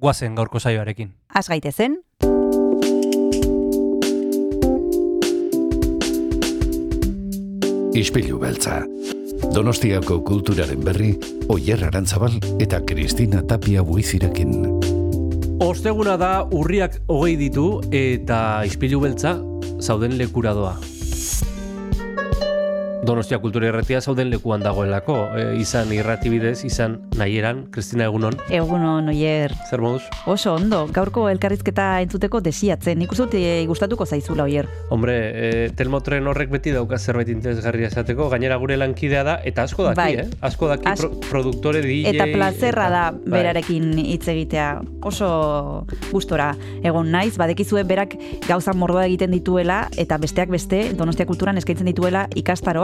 guazen gaurko saioarekin. Az gaitezen, Ispilu beltza. Donostiako kulturaren berri, Oyer Arantzabal eta Kristina Tapia buizirekin. Osteguna da urriak hogei ditu eta izpilu beltza zauden lekura doa. Donostia kultura irratia zauden lekuan dagoelako, e, izan irratibidez, izan nahieran, Kristina egunon. egunon oier. Zer moduz? Oso ondo, gaurko elkarrizketa entzuteko desiatzen. Nik uste eh, gustatuko zaizula oier. Hombre, e, telmotren horrek beti dauka zerbait interesgarria esateko, gainera gure lankidea da, eta asko daki, Bai. eh? Asko daki As- pro, produktore DJ. Eta plazerra da bai. berarekin hitz egitea. Oso gustora egon naiz, badekizue berak gauza mordoa egiten dituela eta besteak beste Donostia Kulturan eskaintzen dituela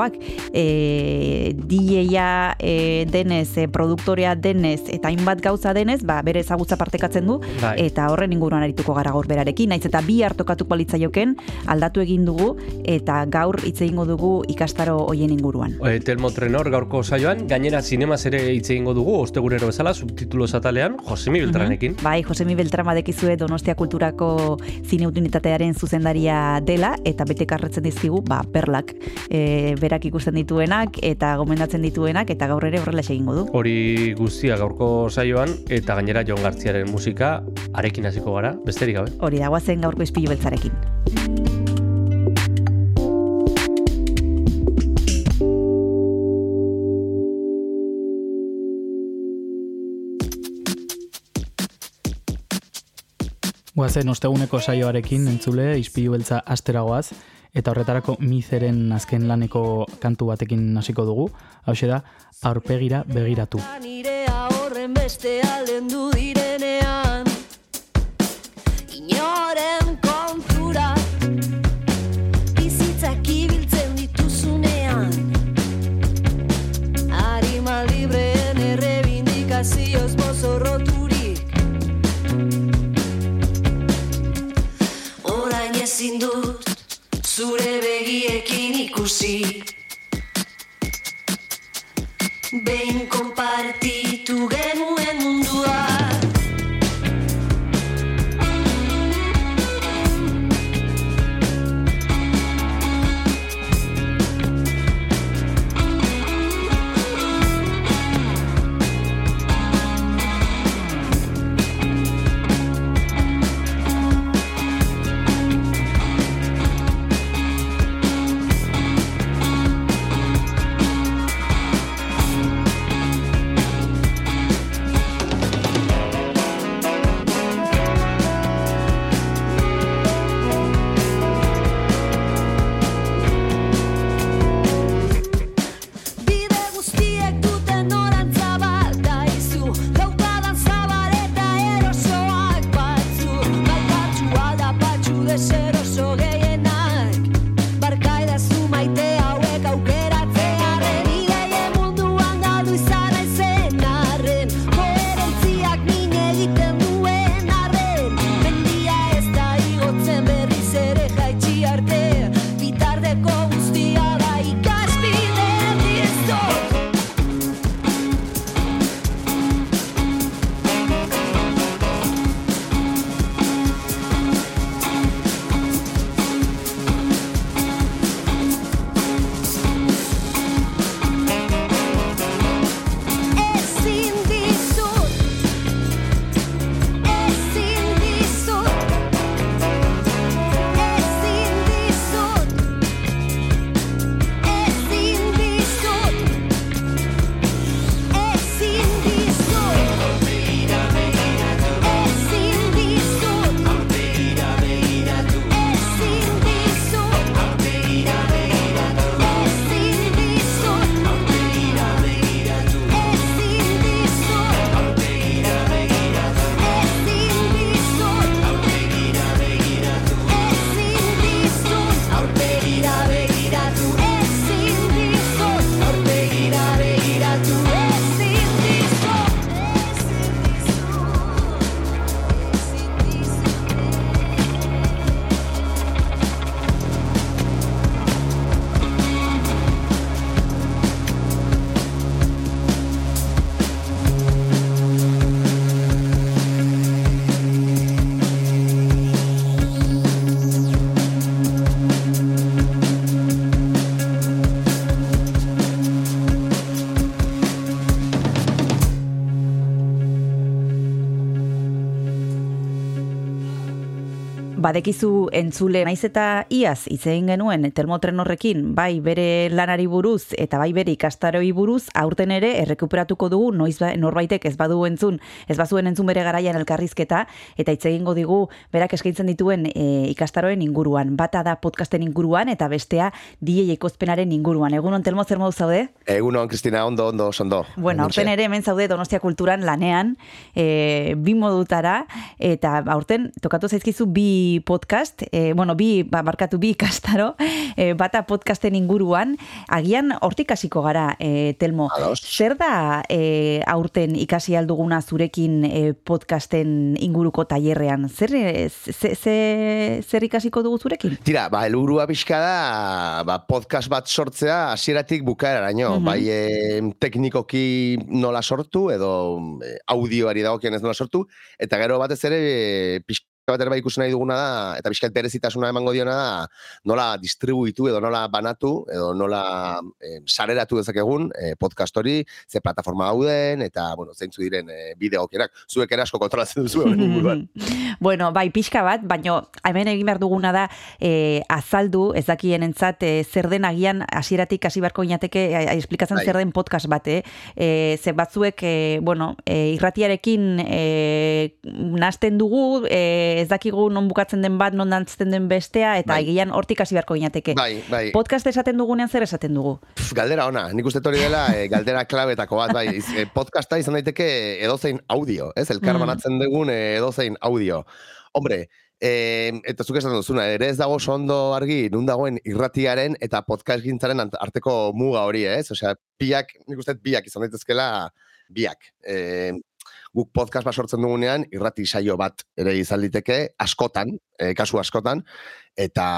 ikastaroak. E, DJ-a e, denez, e, produktorea denez eta hainbat gauza denez, ba, bere ezagutza partekatzen du Bai. eta horren inguruan arituko gara gaur berarekin, naiz eta bi hartokatuko litzaioken aldatu egin dugu eta gaur hitz egingo dugu ikastaro hoien inguruan. E, Telmotren hor gaurko saioan, gainera zinemaz ere hitz egingo dugu, ostegurero bezala, subtitulo atalean, Josemi Beltranekin. Bai, Josemi Beltrama dekizue Donostia Kulturako zineunitatearen zuzendaria dela, eta betekarretzen dizkigu, ba, perlak e, berak ikusten dituenak, eta gomendatzen dituenak, eta gaur ere horrela egingo du. Hori guztia gaurko saioan, eta gainera Jon Gartziaren musika, arekin hasiko gara, besterik gabe. Hori da, guazen gaurko izpilu beltzarekin. Guazen osteguneko saioarekin entzule ispilu beltza asteragoaz eta horretarako mizeren azken laneko kantu batekin hasiko dugu. Hau da, aurpegira begiratu. Nirea horren beste aldendu direnean Inoren kontura Bizitzak ibiltzen dituzunean Arima libreen errebindikazioz mozorroturik Orain ezin dut zure begiekin ikusi. Behin konpartitu genuen mundua Badekizu entzule naiz eta iaz hitz egin genuen termotren horrekin, bai bere lanari buruz eta bai bere ikastaroi buruz, aurten ere errekuperatuko dugu noiz ba, norbaitek ez badu entzun, ez bazuen entzun bere garaian elkarrizketa eta hitz egingo digu berak eskaintzen dituen e, ikastaroen inguruan. Bata da podcasten inguruan eta bestea DJ ekozpenaren inguruan. Egunon Telmo zer modu zaude? Egunon, Kristina, ondo, ondo, ondo. Bueno, aurten ere hemen zaude Donostia Kulturan lanean, e, bi modutara eta aurten tokatu zaizkizu bi podcast, e, bueno, bi, ba, markatu bi ikastaro, e, bata podcasten inguruan, agian hortik hasiko gara, e, Telmo. Ados. Zer da e, aurten ikasi alduguna zurekin e, podcasten inguruko tailerrean? Zer, ze, ze, zer ikasiko dugu zurekin? Tira, ba, helburua pixka da, ba, podcast bat sortzea hasieratik bukaeraraino, Mhm. bai e, teknikoki nola sortu, edo audioari dagokionez nola sortu, eta gero batez ere e, pixka bat ere bai ikusi nahi duguna da, eta pixka berezitasuna emango diona da, nola distribuitu edo nola banatu, edo nola e, sareratu dezakegun e, podcast hori, ze plataforma dauden, eta, bueno, zeintzu diren e, bideokierak, zuek ere asko kontrolatzen duzu inguruan. bueno, bai, pixka bat, baino hemen egin behar duguna da e, azaldu, ez dakien entzat, e, zer den agian hasieratik hasi beharko ginateke e, e, esplikatzen Bai. zer den podcast bat, eh? E, ze batzuek, e, bueno, e, irratiarekin e, nasten dugu, e, ez dakigu non bukatzen den bat, non dantzten den bestea, eta Bai. agian hortik hasi beharko ginateke. Bai, bai. Podcast esaten dugunean zer esaten dugu? Pff, galdera ona, nik uste hori dela e, galdera klabetako bat, bai, iz- e, podcasta izan daiteke edozein audio, ez? Elkar Mm. banatzen dugun e, edozein audio. Hombre, e, eta zuk esan duzuna, ere ez dago oso ondo argi, nun dagoen irratiaren eta podcast gintzaren arteko muga hori, ez? Osea, biak, nik uste biak izan daitezkela biak. E, guk podcast bat sortzen dugunean, irrati saio bat ere izan liteke, askotan, e, kasu askotan, eta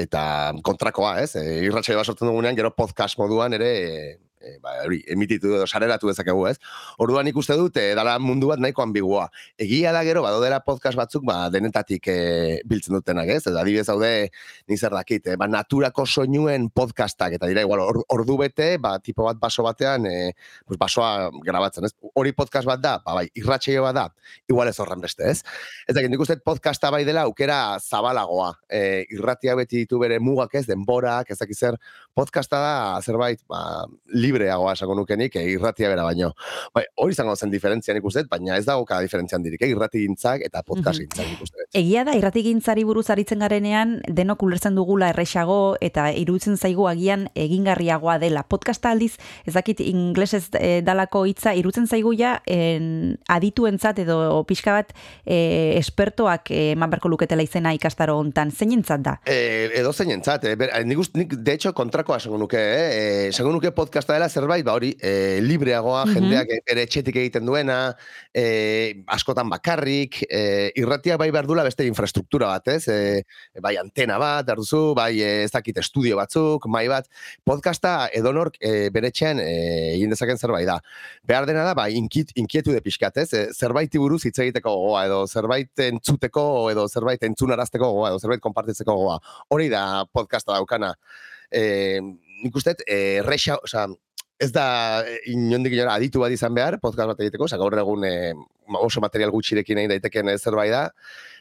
eta kontrakoa, ez? E, irratsaio bat sortzen dugunean, gero podcast moduan ere e, e, ba, hori, emititu edo sareratu dezakegu, ez? Orduan ikuste dut, e, dala mundu bat nahiko ambigua. Egia da gero, badodera podcast batzuk, ba, denetatik e, biltzen dutenak, ez? Eta adibidez daude, nik zer dakit, e, ba, naturako soinuen podcastak, eta dira, igual, or, ordu bete, ba, tipo bat baso batean, e, pues, basoa grabatzen, ez? Hori podcast bat da, ba, bai, irratsaio bat da, igual ez horren beste, ez? Ez dakit, nik uste podcasta bai dela aukera zabalagoa. E, irratia beti ditu bere mugak ez, denborak, ez dakit zer, podcasta da zerbait ba, libreagoa esango nukenik, e, irratia bera baino. Bai, hori izango zen diferentzia nik uste dut, baina ez dago kada diferentzia handirik, eh? irrati gintzak eta podcast Mhm. gintzak nik uste dut. Egia da, irratigintzari buruz aritzen garenean, denok ulertzen dugula erresago eta iruditzen zaigu agian egingarriagoa dela. Podcasta aldiz, ez dakit inglesez e, dalako hitza, iruditzen zaigu ja en, adituentzat edo pixka bat e, espertoak eman beharko luketela izena ikastaro hontan. Zeinentzat da? E, edo zein entzat, e, ber, nik, nik, de hecho, kontrakoa esango nuke, eh? E, esango nuke podcasta dela zerbait, ba hori, e, libreagoa, Mhm. jendeak ere etxetik egiten duena, e, askotan bakarrik, e, irratiak bai behar dula beste infrastruktura bat, ez? E, bai antena bat, behar duzu, bai e, ez dakit estudio batzuk, mai bat, podcasta edonork e, bere etxean e, egin dezaken zerbait da. Behar dena da, bai, inkit, inkietude pixkat, ez? E, zerbaiti buruz hitz egiteko gogoa, edo zerbait entzuteko, edo zerbait entzunarazteko gogoa, edo zerbait konpartitzeko gogoa. Hori da podcasta daukana. E, nik uste, e, rexa, osea, ez da inondik inora aditu bat izan behar, podcast bat egiteko, osea, gaur egun e, oso material gutxirekin egin daiteken zerbait da,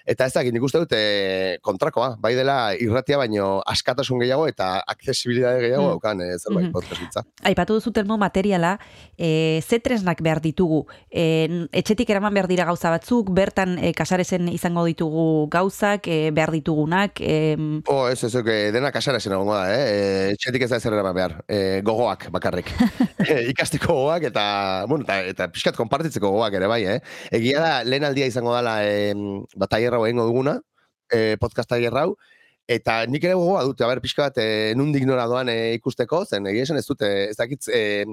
Eta ez dakit, nik uste dut e, kontrakoa, bai dela irratia baino askatasun gehiago eta aksesibilitate gehiago Mm. daukan e, zerbait Mhm. podcast gitza. Aipatu duzu termo materiala, e, ze tresnak behar ditugu? E, etxetik eraman behar dira gauza batzuk, bertan e, kasarezen izango ditugu gauzak, e, behar ditugunak, e, Oh, ez, ez, ez, dena kasara zen egongo da, eh? E, txetik ez da ezer eraman behar. E, gogoak bakarrik. e, ikasteko gogoak eta, bueno, eta, eta pixkat konpartitzeko gogoak ere bai, eh? Egia da, lehen aldia izango dela e, bat tailerra egingo duguna, e, podcast tailerra hau, Eta nik ere gogoa dute, aber, pixka bat, e, nundik nora doan e, ikusteko, zen egia esan ez dute, ez dakit, e,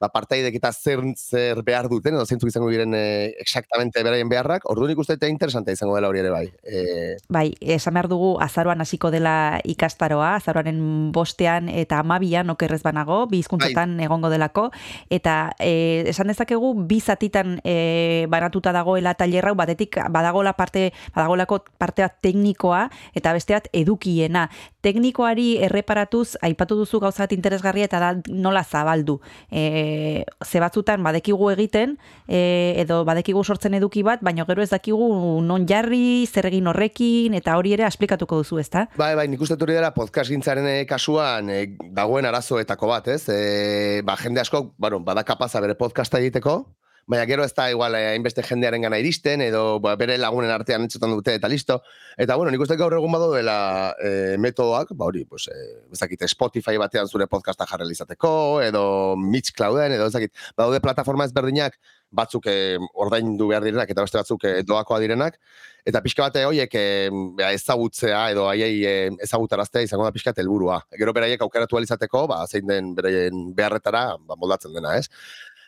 ba, partaidek eta zer, zer behar duten, edo zeintzuk izango diren e, exactamente beraien beharrak, orduan ikuste eta interesante izango dela hori ere bai. E, bai, esan behar dugu azaroan hasiko dela ikastaroa, azaroaren bostean eta amabian okerrez banago, bi hizkuntzetan egongo delako, eta e, esan dezakegu bi zatitan e, banatuta dagoela tailerra batetik badagola parte, badagolako partea teknikoa eta beste bat edukiena. Teknikoari erreparatuz, aipatu duzu gauza bat interesgarria eta da nola zabaldu. E, e, ze batzutan badekigu egiten, e, edo badekigu sortzen eduki bat, baina gero ez dakigu non jarri, zer egin horrekin, eta hori ere esplikatuko duzu, ezta? Bai, bai, nik uste dut hori dela podcast gintzaren eh, kasuan eh, dagoen arazoetako bat, ez? E, ba, jende asko, bueno, bada kapaza bere podcasta egiteko, baina gero ez da igual eh, hainbeste jendearen gana iristen, edo ba, bere lagunen artean entzutan dute, eta listo. Eta, bueno, nik uste gaur egun badu dela e, metodoak, ba hori, pues, e, ezakit, Spotify batean zure podcasta jarrela izateko, edo Mixclouden, edo ezakit, badaude plataforma ezberdinak, batzuk eh, ordaindu behar direnak eta beste batzuk eh, doakoa direnak eta pixka bate horiek eh, bea, ezagutzea edo haiei eh, ezagutaraztea izango da pixka helburua. Gero beraiek aukeratu alizateko, ba, zein den beraien beharretara ba, moldatzen dena, ez?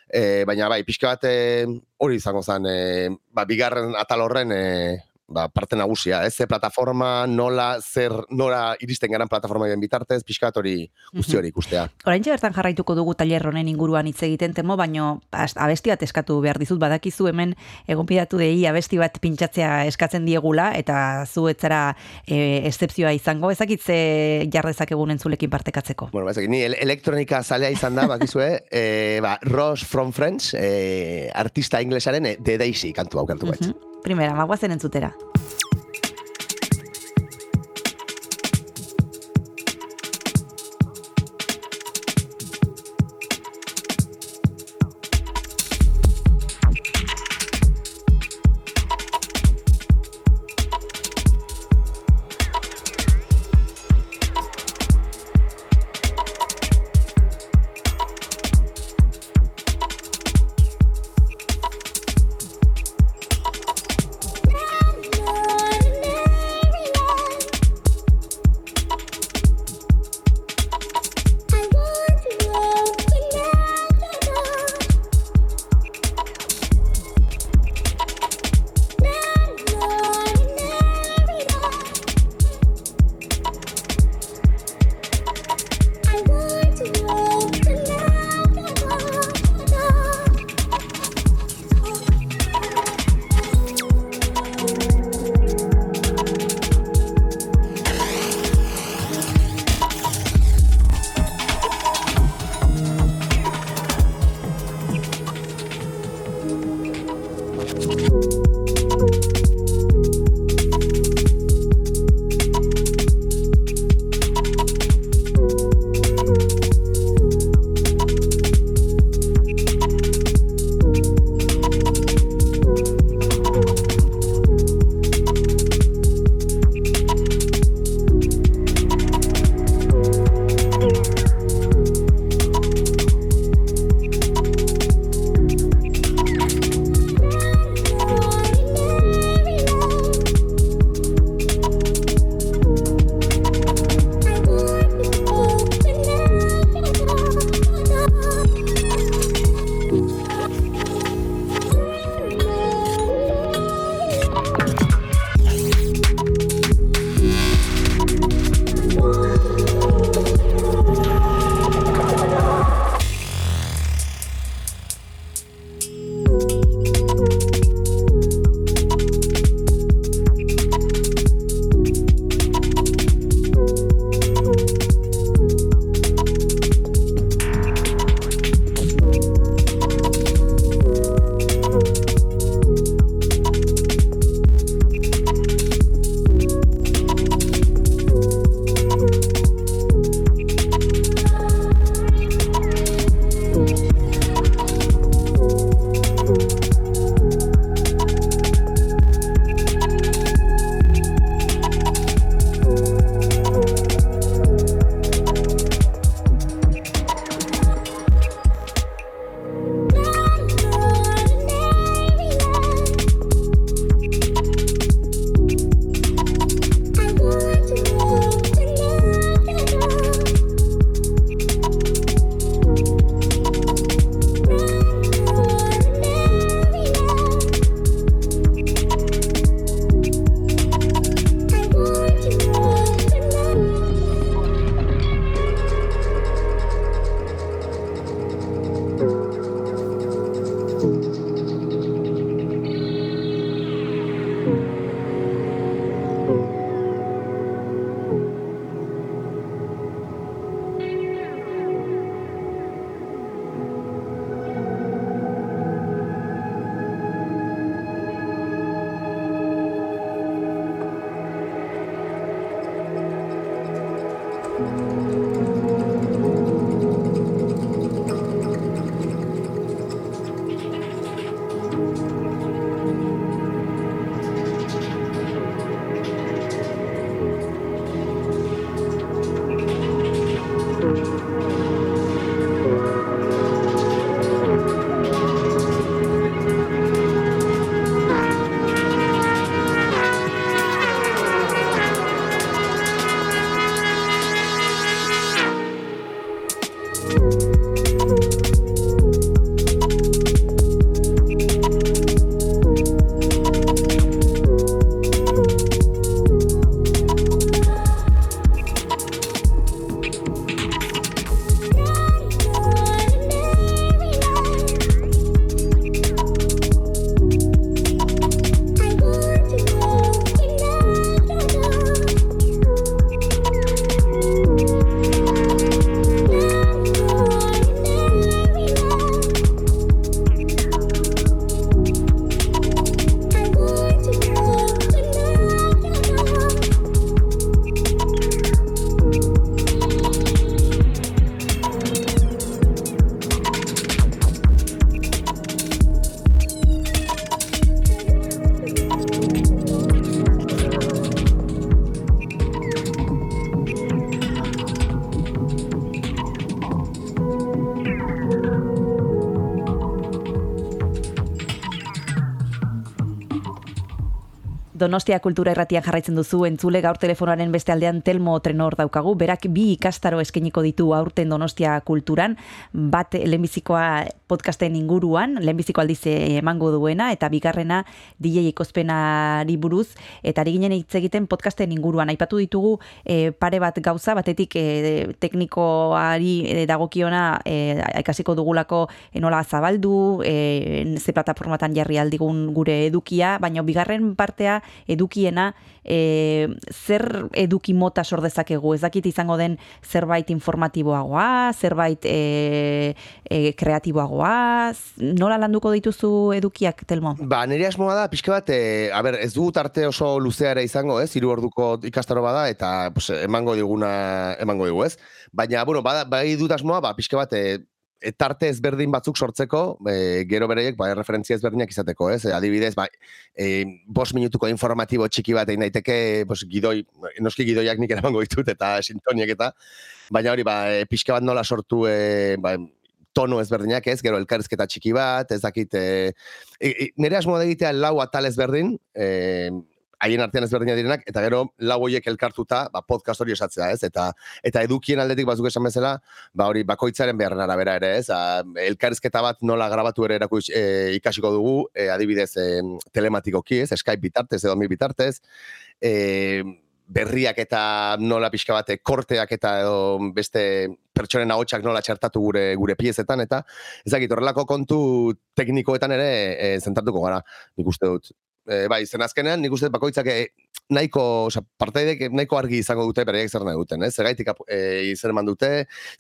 E, baina bai, pixka bat eh, hori izango zen, e, ba, bigarren atal horren e, ba, parte nagusia, ez? Ze plataforma, nola, zer, nora iristen garan plataforma bitartez, pixka hori guzti hori ikustea. Oraintxe bertan jarraituko dugu tailer honen inguruan hitz egiten temo, baino abesti bat eskatu behar dizut badakizu hemen egonpidatu dei abesti bat pintsatzea eskatzen diegula eta zu etzara e, excepzioa izango, ezakitze jarrezak egun entzulekin partekatzeko. Bueno, ez dakit, ni el- elektronika zalea izan da, bakizue, e, ba, Ross from Friends, e, artista inglesaren e, The Daisy kantu hau kantu bait. Mhm. Primera, magoazen entzutera. Now Donostia Kultura Irratian jarraitzen duzu entzule gaur telefonoaren beste aldean Telmo Trenor daukagu. Berak bi ikastaro eskainiko ditu aurten Donostia Kulturan, bat lehenbizikoa podcasten inguruan, lehenbiziko aldiz emango duena eta bigarrena DJ ikozpenari buruz eta ari ginen hitz egiten podcasten inguruan. Aipatu ditugu eh, pare bat gauza, batetik e, teknikoari e, dagokiona e, ikasiko dugulako enola zabaldu, e, ze plataformatan jarri aldigun gure edukia, baina bigarren partea edukiena e, zer eduki mota sor dezakegu? Ez dakit izango den zerbait informatiboagoa zerbait e, e, kreatiboagoa. Nola landuko dituzu edukiak telmo? Ba, nire asmoa da, pixka bat, e, a ber, ez du tarte oso luzea ere izango, ez, hiru orduko ikastaro bada, eta pues, emango diguna, emango digu, ez? Baina, bueno, bada, bai dut asmoa, ba, pixka bat, e, tarte ezberdin batzuk sortzeko, e, gero bereiek, bai, referentzia ezberdinak izateko, ez? E, adibidez, bai, e, bos minutuko informatibo txiki bat egin daiteke, bos, gidoi, noski gidoiak nik eramango ditut, eta sintoniek eta, baina hori, ba, e, pixka bat nola sortu, e, ba, tono ezberdinak ez, gero elkarrizketa txiki bat, ez dakit, e, e, e, nire asmoa egitea lau atal ezberdin, e, haien artean ezberdina direnak, eta gero lau hoiek elkartuta, ba, podcast hori esatzea, ez? Eta eta edukien aldetik bazuk esan bezala, ba hori bakoitzaren beharren arabera ere, ez? A, elkarrizketa bat nola grabatu ere erakuts, e, ikasiko dugu, e, adibidez e, telematikoki, ez? Skype bitartez edo mi bitartez, e, berriak eta nola pixka bate korteak eta edo beste pertsonen ahotsak nola txertatu gure gure piezetan eta ezagik horrelako kontu teknikoetan ere e, zentratuko gara nik uste dut e, bai, zen azkenean, nik uste bakoitzak e, nahiko, oza, partaidek nahiko argi izango dute bereiek zer nahi duten, ez? Zergaitik e, izen eman dute,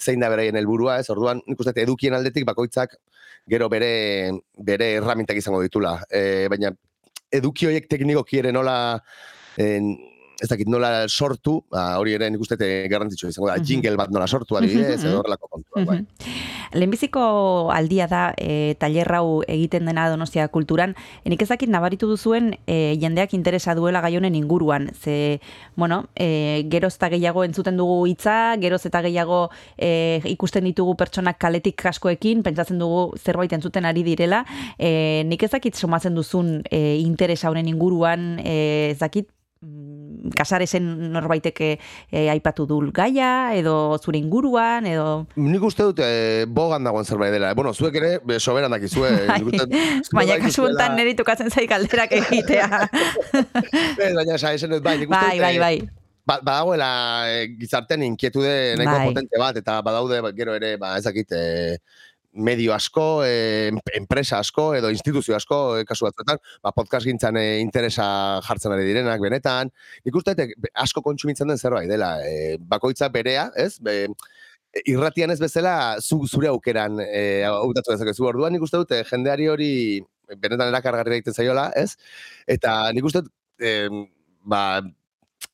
zein da bereien helburua, ez? Orduan, nik uste edukien aldetik bakoitzak gero bere bere erramintak izango ditula. E, baina eduki horiek teknikoki ere nola en, ez dakit nola sortu, ba, hori ere nik uste garrantzitsua izango da, jingle bat nola sortu adibidez, edo horrelako kontua, bai. Lehenbiziko aldia da e, tailer hau egiten dena Donostia kulturan, nik ezakit nabaritu duzuen e, jendeak interesa duela gai honen inguruan, ze, bueno, e, geroz eta gehiago entzuten dugu hitza, geroz eta gehiago e, ikusten ditugu pertsonak kaletik kaskoekin, pentsatzen dugu zerbait entzuten ari direla, e, nik ezakit somatzen duzun e, interesa honen inguruan, e, ezakit, mm, kasaresen norbaitek e, aipatu dul gaia, edo zure inguruan, edo... Nik uste dut, e, bogan dagoen zerbait dela. Bueno, zuek ere, be, soberan dakizue. Bai, baina kasu honetan niri tokatzen zaik galderak egitea. Baina, sa, esan dut, bai, nik uste bai, bai, bai. Ba, badagoela e, gizartean inkietude nahiko Bai. potente bat, eta badaude ba, gero ere, ba, ezakit, e, medio asko, e, enpresa asko, edo instituzio asko, e, kasu batzuetan, ba, podcast gintzan e, interesa jartzen ari direnak, benetan. Nik uste asko kontsumitzen den zerbait dela. Bakoitza berea, ez? Be, irratian ez bezala, zu, zure aukeran e, hautatu dezakezu. Orduan nik uste dut, jendeari hori benetan erakargarri egiten zaiola, ez? Eta nik uste dut, e, ba,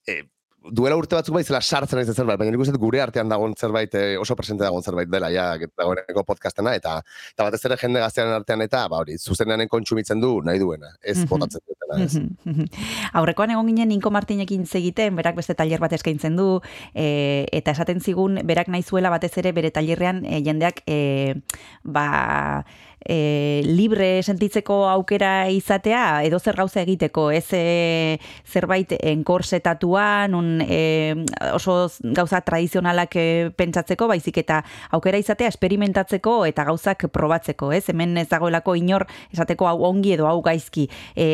e, duela urte batzuk bai zela sartzen ari zerbait, baina nik uste gure artean dagoen zerbait, e, oso presente dagoen zerbait dela, ja, dagoeneko podcastena, eta, eta batez ere jende gaztearen artean eta, ba hori, zuzenean kontsumitzen du nahi duena, ez Mhm. botatzen dutena, ez. Aurrekoan egon ginen Ninko Martinekin hitz egiten, berak beste tailer bat eskaintzen du, e, eta esaten zigun, berak nahi zuela batez ere bere tailerrean e, jendeak e, ba, e, libre sentitzeko aukera izatea, edo zer gauza egiteko, ez e, zerbait enkorsetatua, nun e, oso gauza tradizionalak e, pentsatzeko, baizik eta aukera izatea esperimentatzeko eta gauzak probatzeko, ez? Hemen ez dagoelako inor esateko hau ongi edo hau gaizki. E,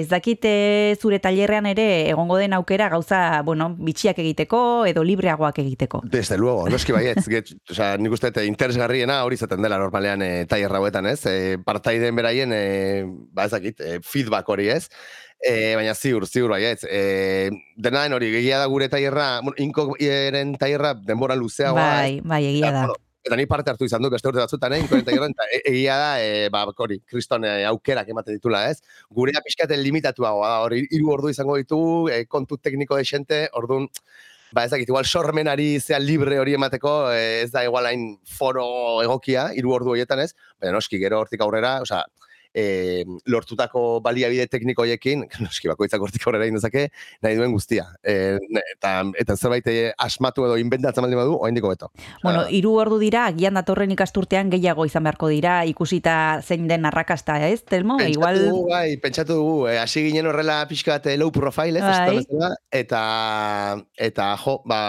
ez dakite zure tailerrean ere egongo den aukera gauza, bueno, bitxiak egiteko edo libreagoak egiteko. Desde luego, noski baietz, get, osea, nik uste interesgarriena hori izaten dela normalean e, tailer hauetan, ez? E, partaideen beraien, e, ba ez dakit, e, feedback hori, ez? E, baina ziur, ziur baietz. E, dena den hori, gehiago da gure tailerra, bueno, inko eren tailerra denbora luzeagoa, ez? Bai, bai, egia da. Bueno, eta ni parte hartu izan du beste urte batzutan, eh, inkoen tailerran, eta e- egia da, e, ba, hori, kriston e, aukerak ematen ditula, ez? Gurea pixkaten limitatuagoa da, hori, hiru ordu izango ditugu, e, kontu tekniko desente, orduan, ba ez dakit, igual sormenari zea libre hori emateko, eh, ez da igual hain foro egokia, hiru ordu horietan ez, baina noski gero hortik aurrera, osea, e, lortutako baliabide teknikoiekin, noski bakoitzak hortik aurrera egin dezake, nahi duen guztia. E, eta, eta zerbait eh, asmatu edo inventatzen baldin badu, oraindiko beto. Bueno, hiru ordu dira, agian datorren ikasturtean gehiago izan beharko dira, ikusita zein den arrakasta, ez, Telmo? Pentsatu Igual, dugu, bai, pentsatu dugu, eh, hasi ginen horrela pixka bat eh, low profile, ez, Bai. bezala, eta, eta jo, ba,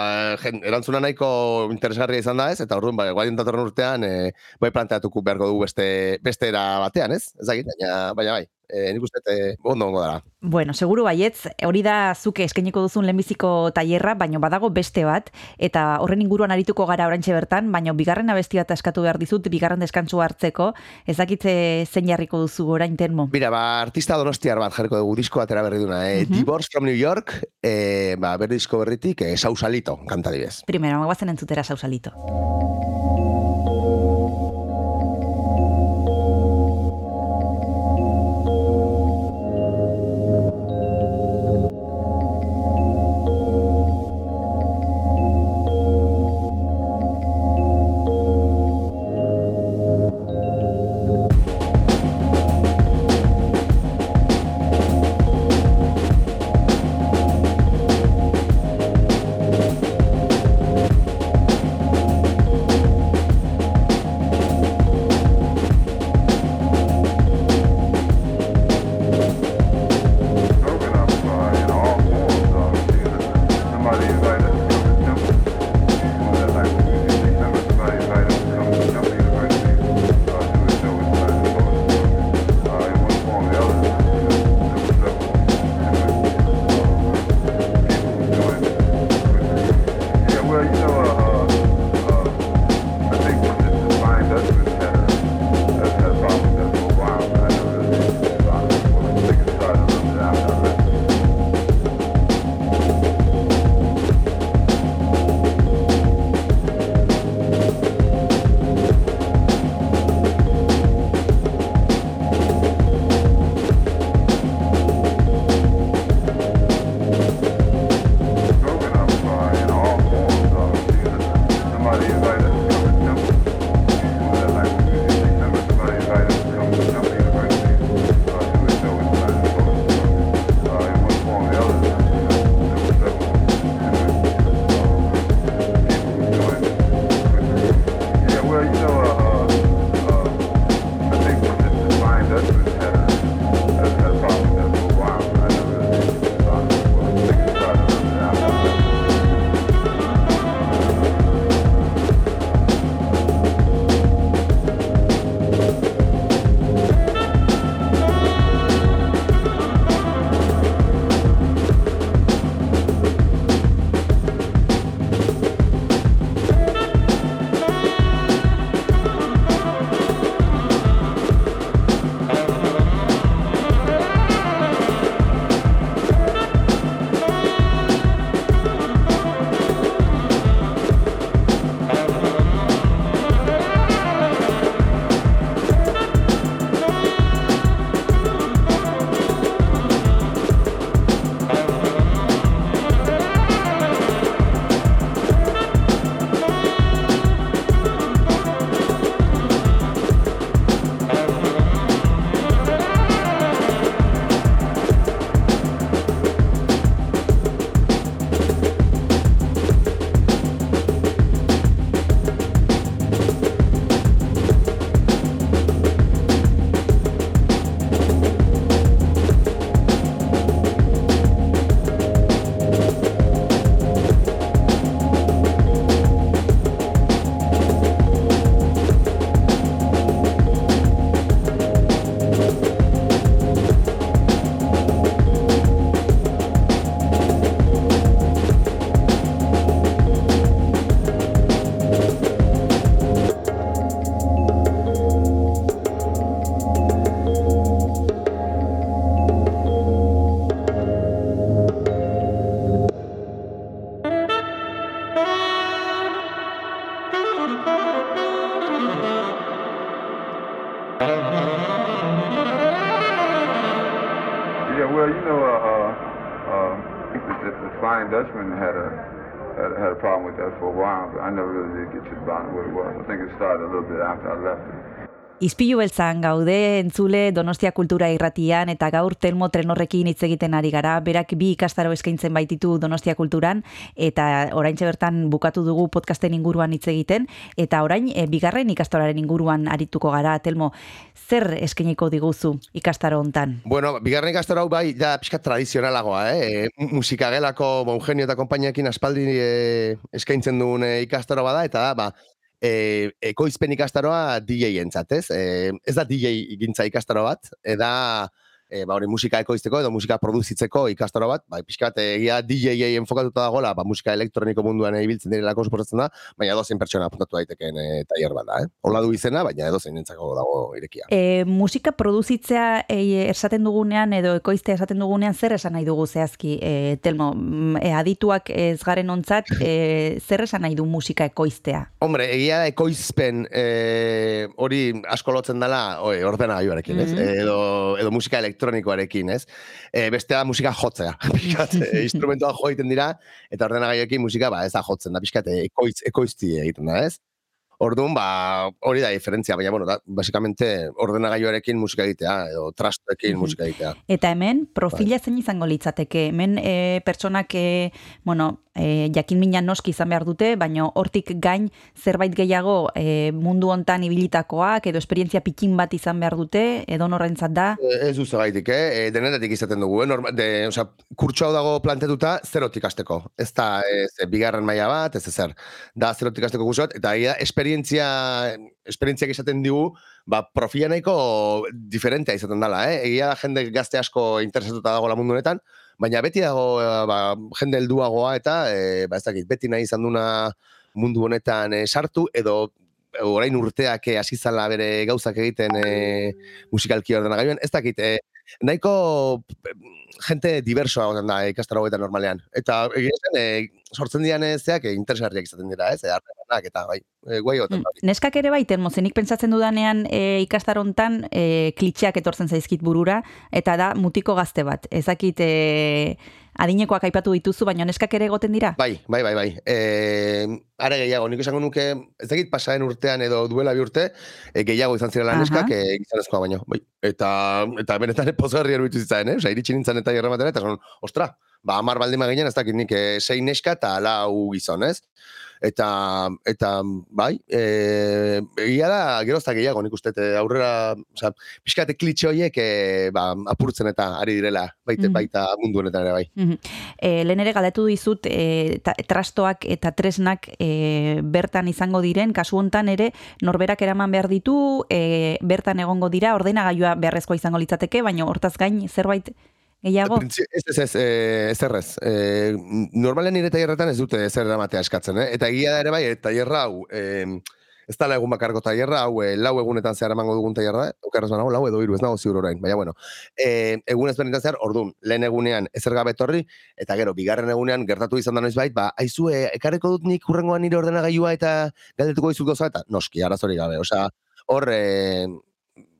jen, erantzuna nahiko interesgarria izan da, ez, eta orduan, ba, datorren urtean, eh, bai planteatuko beharko dugu beste, beste era batean, ez, ez dakit, baina, baina bai, eh, nik uste, eh, ondo ongo dara. bueno, seguru baietz, hori da zuke eskainiko duzun lehenbiziko tailerra, baino badago beste bat, eta horren inguruan arituko gara oraintxe bertan, baino bigarren abesti bat eskatu behar dizut, bigarren deskantsu hartzeko, ez dakitze zein jarriko duzu orain Telmo. Mira, ba, artista donostiar bat jarriko dugu disko atera berri duna, eh? Mhm. Divorce from New York, eh, ba, berri disko berritik, eh, Sausalito, kanta dibez. Primero, guazen entzutera sausalito. broken I think it started a little bit after I left it. Izpilu beltzan gaude entzule Donostia Kultura irratian eta gaur Telmo Trenorrekin hitz egiten ari gara. Berak bi ikastaro eskaintzen baititu Donostia Kulturan eta oraintxe bertan bukatu dugu podcasten inguruan hitz egiten eta orain e, bigarren ikastoraren inguruan arituko gara. Telmo, zer eskainiko diguzu ikastaro hontan? Bueno, bigarren ikastaro hau bai, ja pixka tradizionalagoa, eh? E, musika gelako Eugenio eta konpainiakin aspaldi e, eskaintzen duen e, ikastaro bada, eta da, ba, e, ekoizpen ikastaroa DJ entzat, ez? E, ez da DJ gintza ikastaro bat, eda e, ba, hori musika ekoizteko edo musika produzitzeko ikastaro bat, ba, pixka bat egia DJ-ei enfokatuta dagoela, ba, musika elektroniko munduan ibiltzen direlako suposatzen da, baina edozein pertsona apuntatu daitekeen e, tailer bat da, eh? Hola du izena, baina edozein entzako dago irekia. E, musika produzitzea e, esaten dugunean edo ekoiztea esaten dugunean zer esan nahi dugu zehazki, e, Telmo, mm, e, adituak ez garen ontzat, e, zer esan nahi du musika ekoiztea? Hombre, egia ekoizpen e, hori asko lotzen dela oi, ordenagailuarekin, ez? Mhm. Edo, edo musika elektronikoarekin, ez? E, bestea musika jotzea. Pixkat, e, instrumentua jo egiten dira, eta ordenagailuekin musika ba, ez da jotzen da, pixkat, e, ekoiz, ekoizti egiten da, ez? Orduan, ba, hori da diferentzia, baina, bueno, da, basikamente ordenagailuarekin musika egitea, edo trastuekin Mhm. musika egitea. Eta hemen, profila zein izango litzateke? Hemen e, pertsonak, e, bueno, e, jakin mina noski izan behar dute, baina hortik gain zerbait gehiago e, mundu hontan ibilitakoak edo esperientzia pikin bat izan behar dute, edo norrentzat da. E, Ez duzu gaitik, eh? E, denetik izaten dugu, eh? Norma, de, osea, kurtsu dago plantetuta zerotik hasteko. Ez da, ez, e, bigarren maila bat, ez ezer. Da, zerotik hasteko kurtsu bat, eta egia, esperientzia, esperientziak izaten digu, ba, profila nahiko diferentea izaten dela, eh? Egia da jende gazte asko interesatuta dagoela mundu honetan, baina beti dago, eh, ba, jende helduagoa eta, e, ba, ez dakit, beti nahi izan duna mundu honetan eh, sartu, edo e, orain urteak hasi zala bere gauzak egiten e, musikalki ordenagailuan, ez dakit, e, nahiko jente diversoa goten da ikastaro hauetan normalean. Eta egia esan, e, sortzen dian zeak e, interesgarriak izaten dira, ez? Harremanak eta bai, e, guai Mm. da. Neskak ere bai, Telmo, zenik pentsatzen dudanean e, ikastarontan e, klitxeak etortzen zaizkit burura, eta da mutiko gazte bat. Ezakit e, adinekoak aipatu dituzu, baina neskak ere egoten dira? Bai, bai, bai, bai. E, are gehiago, nik esango nuke, ez dakit pasaren urtean edo duela bi urte, e, gehiago izan zirela neskak, e, gizonezkoa baino. Bai. Eta, eta benetan pozgarri eruditu zitzaren, eh? Osa, iritsi nintzen eta jarramatera, eta esan, ostra, ba, amar baldin ginen, ez dakit nik, e, sei neska eta lau gizon, ez? Eta, eta bai, e, egia da, gerozta gehiago, nik uste, aurrera, oza, pixkate klitxe horiek, e, ba, apurtzen eta ari direla, baita, Mhm. baita mundu honetan ere bai. Mhm. E, lehen ere galdetu dizut e, ta, trastoak eta tresnak e, bertan izango diren, kasu hontan ere norberak eraman behar ditu, e, bertan egongo dira, ordenagailua beharrezkoa izango litzateke, baina hortaz gain zerbait gehiago? Ez, ez, ez, eh, ez errez. Eh, normalen nire tailerretan ez dute zer eramatea eskatzen, eh? Eta egia da ere bai, tailerra hau, eh, ez da egun bakarko tailerra, hau eh, lau egunetan zehar emango dugun tailerra, eh? okerrez banago, lau edo hiru, ez nago ziur orain, baina bueno. Eh, egun ez benetan zehar, ordun, lehen egunean ezer gabe etorri, eta gero, bigarren egunean gertatu izan da noiz bait, ba, aizu, eh, ekarriko dut nik hurrengoan nire ordenagailua eta galdetuko dizut gauza, eta noski, arazorik gabe, osea, hor, eh,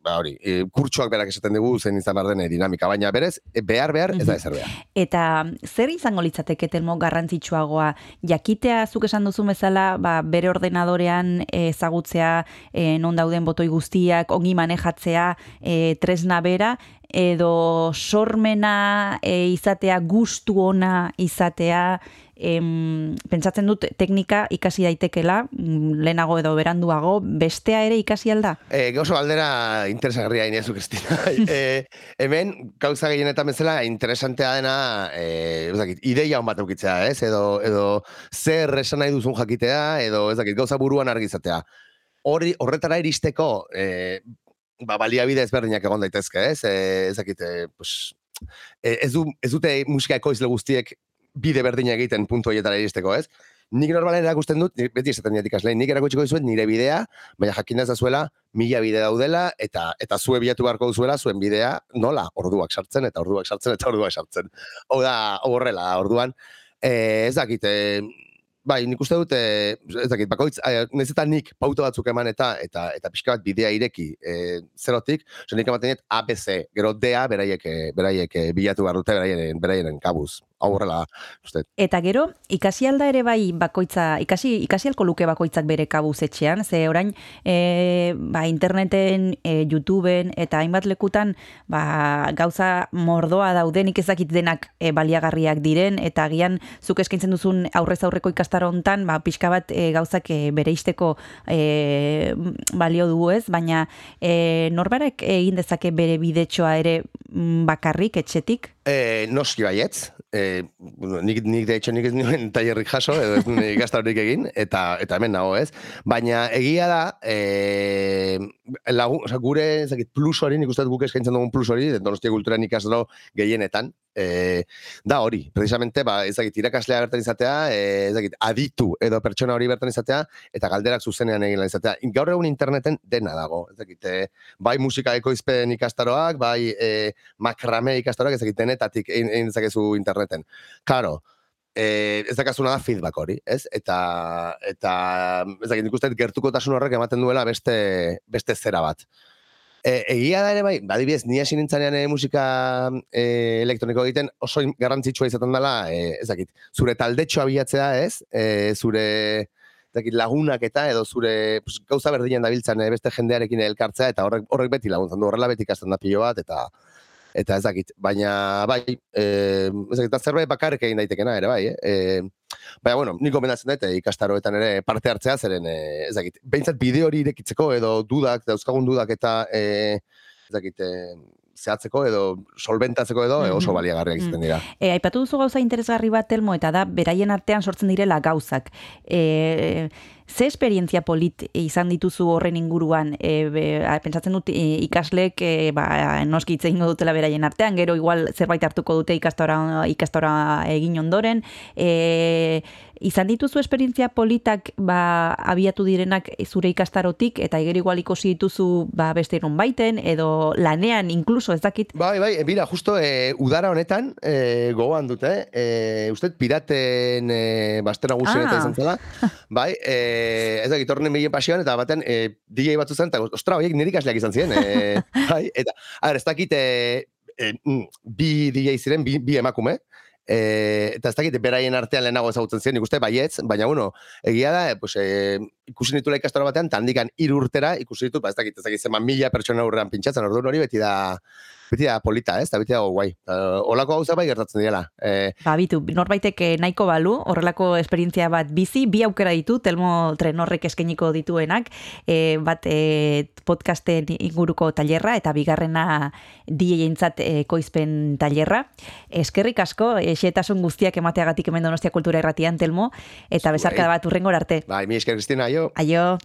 ba hori, e, kurtsoak berak esaten dugu zen izan behar den eh, dinamika, baina berez, e, behar behar, ez da ezer behar. Eta zer izango litzateke telmo garrantzitsuagoa? Jakitea zuk esan duzu bezala ba, bere ordenadorean ezagutzea e, non dauden botoi guztiak ongi manejatzea e, tresna bera edo sormena e, izatea gustu ona izatea em, pentsatzen dut teknika ikasi daitekela lehenago edo beranduago bestea ere ikasi alda E, oso aldera interesagarria inezu, Kristina. e, hemen, gauza gehienetan bezala, interesantea dena, e, ez dakit, ideia hon bat eukitzea, ez? Edo, edo zer esan nahi duzun jakitea, edo ez dakit, gauza buruan argizatea. Hori, horretara iristeko, e, ba, baliabide ezberdinak egon daitezke, ez? E, ez dakit, e, pues, e, ez, du, ez dute musika ekoizle guztiek bide berdina egiten puntu horietara iristeko, ez? Nik normalen erakusten dut, beti esaten diat ikaslein, nik erakutsiko dizuet nire bidea, baina jakin ez zuela mila bide daudela, eta eta zue bilatu beharko duzuela zuen bidea, nola, orduak sartzen, eta orduak sartzen, eta orduak sartzen. Hau da, horrela, orduan, eh, ez dakit, eh, bai, nik uste dut, eh, ez dakit, bakoitz, nahiz eta nik pauto batzuk eman eta eta eta pixka bat bidea ireki eh, zerotik, oso nik ematen dut ABC, gero DA beraiek, eh, beraiek bilatu behar dute beraien, beraien kabuz. Hau horrela, uste. Eta gero, ikasi alda ere bai bakoitza, ikasi, ikasi alko luke bakoitzak bere kabuz etxean, ze orain e, ba, interneten, e, YouTubeen eta hainbat lekutan ba, gauza mordoa dauden ikezakit denak e, baliagarriak diren, eta agian zuk eskaintzen duzun aurrez aurreko ikastaro hontan, ba, pixka bat e, gauzak e, bere isteko e, balio du ez, baina e, norbarak egin dezake bere bidetxoa ere mm, bakarrik, etxetik? E, noski baietz, e, nik, nik de hecho nik ez nuen tailerrik jaso, edo ez nuen ikastarorik egin, eta eta hemen nago ez. Baina egia da, e, lagun, oza, gure ezakit, plus hori, nik uste guk eskaintzen dugun plus hori, donostia kulturan ikastaro gehienetan, e, da hori, precisamente, ba, ezakit, irakaslea bertan izatea, e, ezakit, aditu edo pertsona hori bertan izatea, eta galderak zuzenean egin izatea. Gaur egun interneten dena dago, ezakit, e, bai musika ekoizpen ikastaroak, bai e, makrame ikastaroak, ezakit, denetatik egin, egin dezakezu interneten. Karo, eh, ez dakazuna da feedback hori, ez? Eta, eta ez dakit, nik uste gertukotasun horrek ematen duela beste, beste zera bat. E, egia da ere bai, badibidez, ni hasi nintzanean e, musika e, elektroniko egiten oso garrantzitsua izaten dela, e, ez dakit, zure taldetxo abiatzea, ez? E, zure ez dakit, lagunak eta edo zure pues, gauza berdinen dabiltzan e, beste jendearekin elkartzea eta horrek, horrek beti laguntzen du, horrela beti ikasten da pilo bat eta eta ez dakit, baina bai, e, ez dakit, zerbait bakarrik egin daitekena ere bai, eh? E, baina, bueno, nik gomendatzen dut, eh, ikastaroetan ere parte hartzea, zeren, e, ez dakit, behintzat bideo hori irekitzeko edo dudak, dauzkagun dudak eta, e, ez dakit, e, zehatzeko edo solventatzeko edo e, oso baliagarriak Mm. izaten dira. E, aipatu duzu gauza interesgarri bat, Telmo, eta da, beraien artean sortzen direla gauzak. E, ze esperientzia polit izan dituzu horren inguruan? E, be, pentsatzen dut e, ikaslek e, ba, noski hitz egingo dutela beraien artean, gero igual zerbait hartuko dute ikastora, ikastora egin ondoren. E, izan dituzu esperientzia politak ba, abiatu direnak zure ikastarotik, eta gero igual ikusi dituzu ba, beste irun baiten, edo lanean, inkluso, ez dakit, Bai, bai, e, mira, justo e, udara honetan e, gogoan dute, e, uste piraten e, bastera Ah. izan zela, bai, e, ez da, gitorren begien pasioan, eta baten e, DJ batzu zen, eta ostra, horiek nire ikasleak izan ziren, e, bai, eta, a ber, ez dakit, e, e, bi DJ ziren, bi, bi emakume, E, eta ez dakit, beraien artean lehenago ezagutzen ziren, ikuste baietz, baina bueno, egia da, e, pues, e, ikusi nitula ikastaro batean, tandikan hiru urtera ikusi ditut, ba, ez dakit, ez dakit, zema mila pertsona aurrean pintxatzen, orduan hori beti da, beti da polita, ez, eta beti dago guai. Uh, olako gauza bai gertatzen direla. E, Ba, bitu, norbaitek eh, nahiko balu, horrelako esperientzia bat bizi, bi aukera ditu, Telmo Trenorrek eskainiko dituenak, e, bat e, podcasten inguruko tailerra, eta bigarrena DJ-entzat e, koizpen tailerra. Eskerrik asko, xetasun guztiak emateagatik hemen donostia kultura erratian, Telmo, eta besarkada bat urrengor arte. bai, mi esker, Kristina, jo. Aio.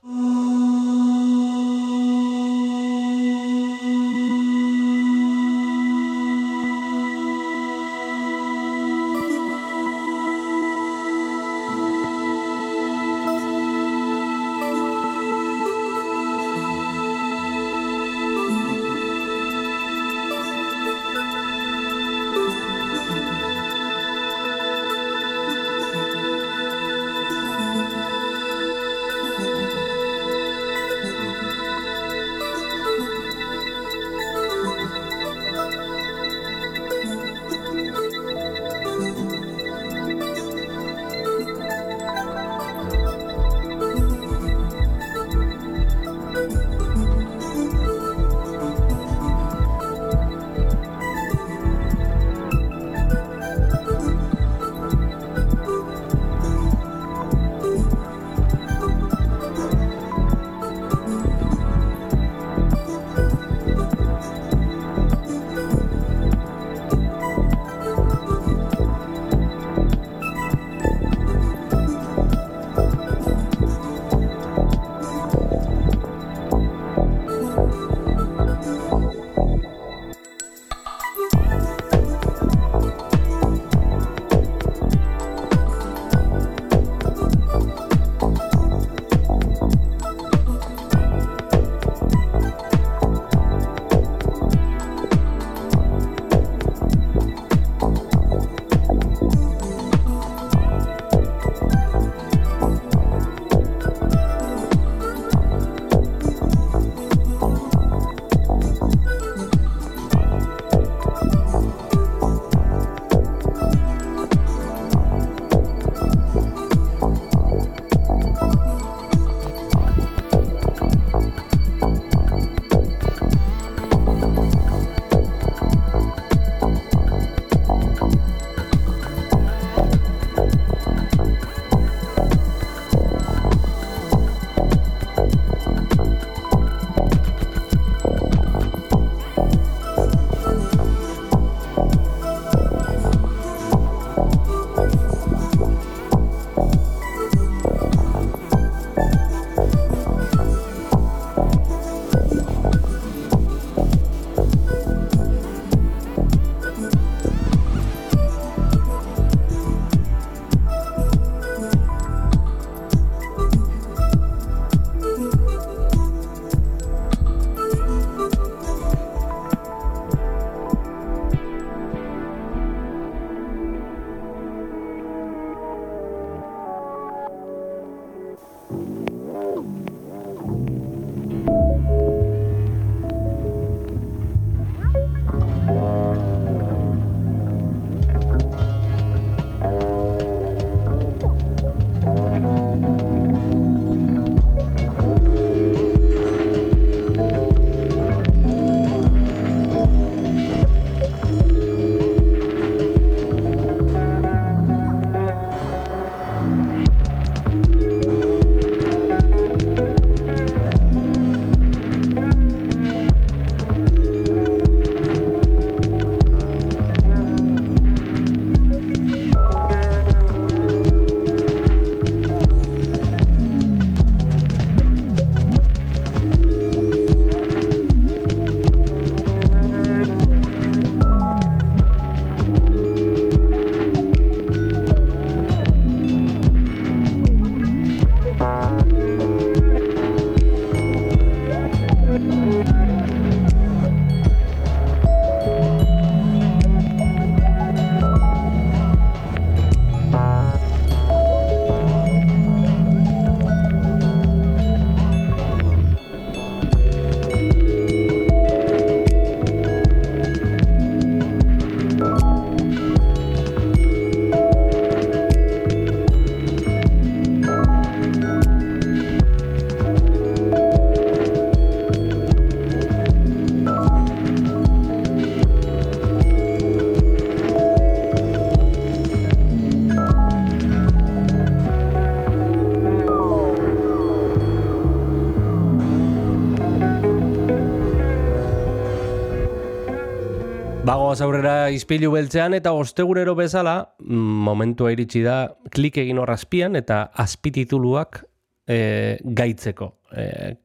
Goaz aurrera izpilu beltzean eta ostegunero bezala, mm, momentua iritsi da klik egin hor azpian eta azpitituluak e, gaitzeko. E,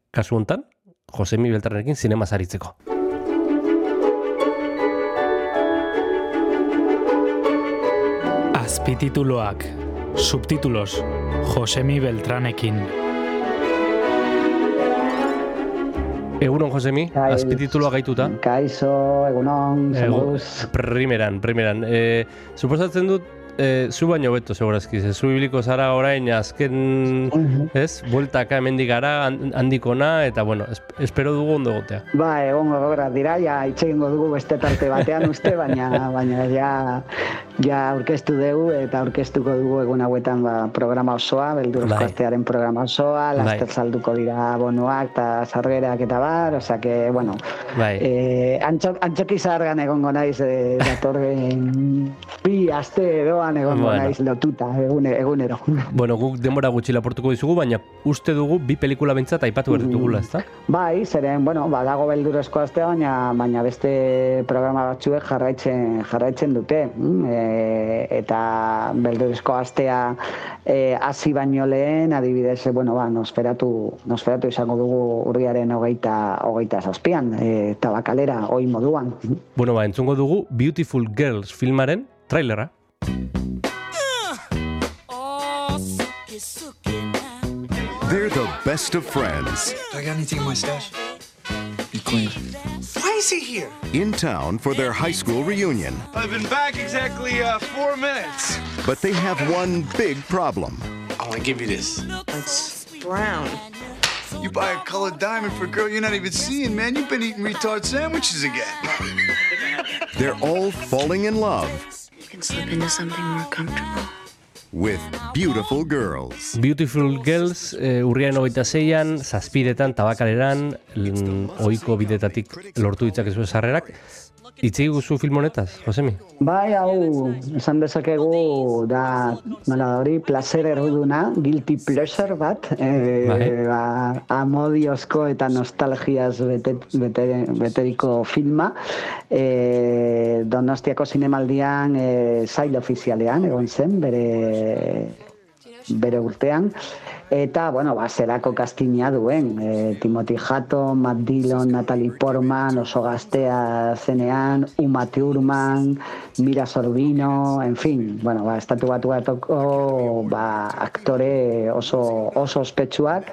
kasu hontan, Josemi Beltranekin zinema zaritzeko. Azpitituloak, subtitulos, Josemi Beltranekin. Egunon, Josemi, Bai. azpititulua gaituta. Kaixo, egunon, zemuz. Primeran, primeran. E, suposatzen dut, e, zu baino beto, segurazki. Ze, zu ibiliko zara orain azken, ez? Bueltaka hemendik gara, han- handikona, eta bueno, es, espero dugu ondo gotea. Ba, egongo gogorra dira, ja itxe egingo dugu beste tarte batean uste, baina baina ja ja aurkeztu dugu eta aurkeztuko dugu egun hauetan ba, programa osoa, beldurrezko Bai. astearen programa osoa, Bai. laster salduko dira bonoak eta sarrerak eta bar, osea que, bueno, Bai. eh, antxok, antxoki zahargan egongo naiz eh, datorren bi aste edoan egongo Bueno. naiz lotuta egune, egunero. Bueno, guk denbora gutxi laportuko dizugu, baina uste dugu bi pelikula bintzat aipatu behar ditugula, ezta? Bai, zeren, bueno, badago beldurezko astea, baina baina beste programa batzuek jarraitzen jarraitzen dute. mm, E, eta beldurezko astea e, hasi baino lehen, adibidez, e, bueno, ba, nosferatu, nosferatu izango dugu urriaren hogeita, hogeita zazpian, e, tabakalera, oi moduan. Bueno, ba, entzungo dugu Beautiful Girls filmaren trailera. They're the best of friends I got anything in my stash? You clean. Why is he here? in town for their high school reunion. I've been back exactly uh, four minutes. But they have one big problem. I want to give you this. It's brown. You buy a colored diamond for a girl you're not even seeing, man. You've been eating retard sandwiches again. They're all falling in love You can slip into something more comfortable. With beautiful girls. Beautiful Girls, e, urriaren hogeita zeian, zazpiretan, tabakaleran, ohiko bidetatik lortu ditzakezu sarrerak. Itzi guzu film honetaz, Josemi? Bai, hau, esan dezakegu da, nola hori, placer erruduna, guilty pleasure bat, e, Bai. ba, amodiozko eta nostalgiaz bete, bete, beteriko filma. E, Donostiako zinemaldian e, zail ofizialean, egon zen, bere bere urtean. Eta, bueno, ba, zerako kastina duen. E, Timothy Hatton, Matt Dillon, Natalie Portman, oso gaztea zenean, Uma Thurman, Mira Sorbino, en fin, bueno, ba, estatu batu batoko ba, aktore oso, oso ospetsuak,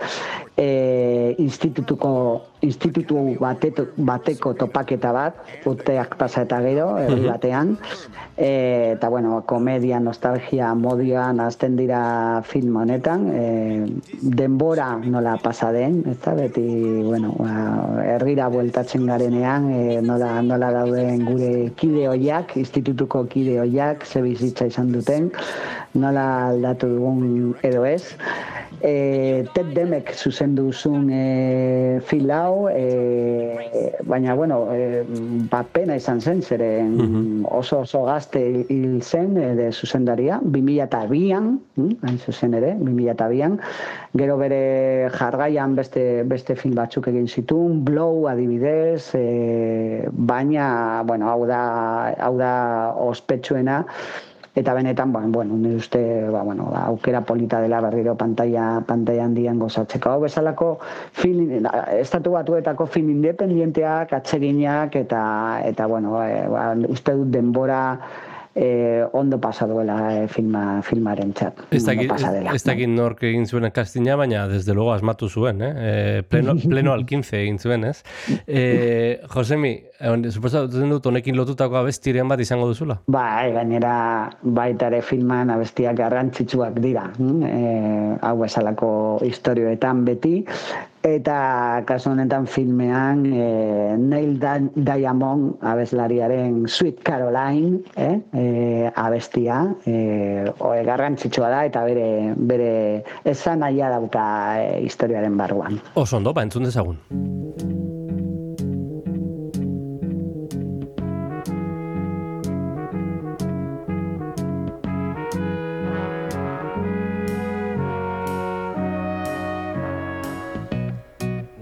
e, institutuko institutu bateto, bateko topaketa bat, urteak pasa eta gero, herri batean, e, eta bueno, komedia, nostalgia, modioan azten dira film honetan, e, denbora nola pasa den, ez beti, bueno, ba, herrira bueltatzen garenean, e, nola, nola dauden gure kide hoiak, institutuko kide hoiak, ze bizitza izan duten, nola aldatu dugun edo ez. E, Ted Demek zuzendu zuen e, fil hau, e, baina, bueno, e, ba, pena izan zen, zeren oso oso gazte hil zen e, de zuzendaria, 2002an, mm, hain zuzen ere, 2002an, gero bere jargaian beste, beste film batzuk egin zituen, Blow adibidez, e, baina, bueno, hau da, hau da ospetsuena, Eta benetan, ba, bueno, nire uste, ba, bueno, ba, aukera polita dela berriro pantalla, pantalla handian gozatzeko. Hau bezalako film, estatu batuetako film independienteak, atseginak, eta, eta bueno, e, ba, uste dut denbora e, ondo pasa duela e, filma, filmaren txat. Ez dakit, ez nork egin zuen kastina, baina desde luego asmatu zuen, eh? E, pleno, pleno al 15 egin zuen, ez? E, Josemi, suposatzen dut honekin lotutako abestiren bat izango duzula? Bai, gainera baita ere filman abestiak garrantzitsuak dira. E, hau esalako istorioetan beti. Eta kasu honetan filmean e, Neil Di- Diamond abeslariaren Sweet Caroline eh? e, abestia e, oe, garrantzitsua da eta bere, bere esan nahia dauka e, historiaren barruan. Oso ondo, ba, entzun dezagun.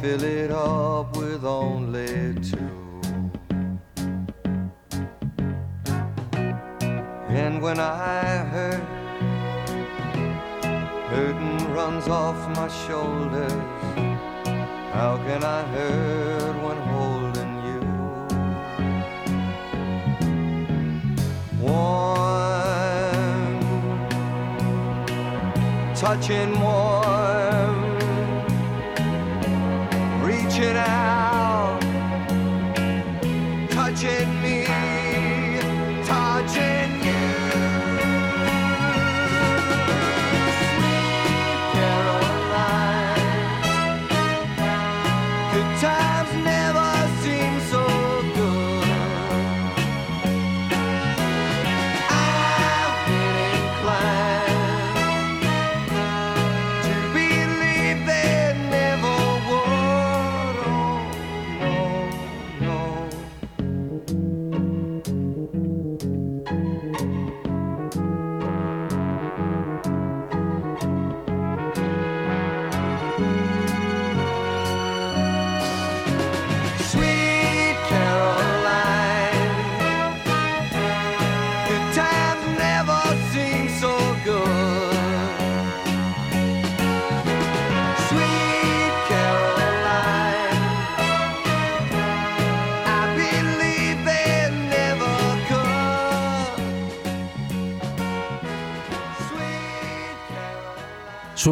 Fill it up with only two. And when I hurt, hurting runs off my shoulders. How can I hurt when holding you? Warm, touching warm, it out.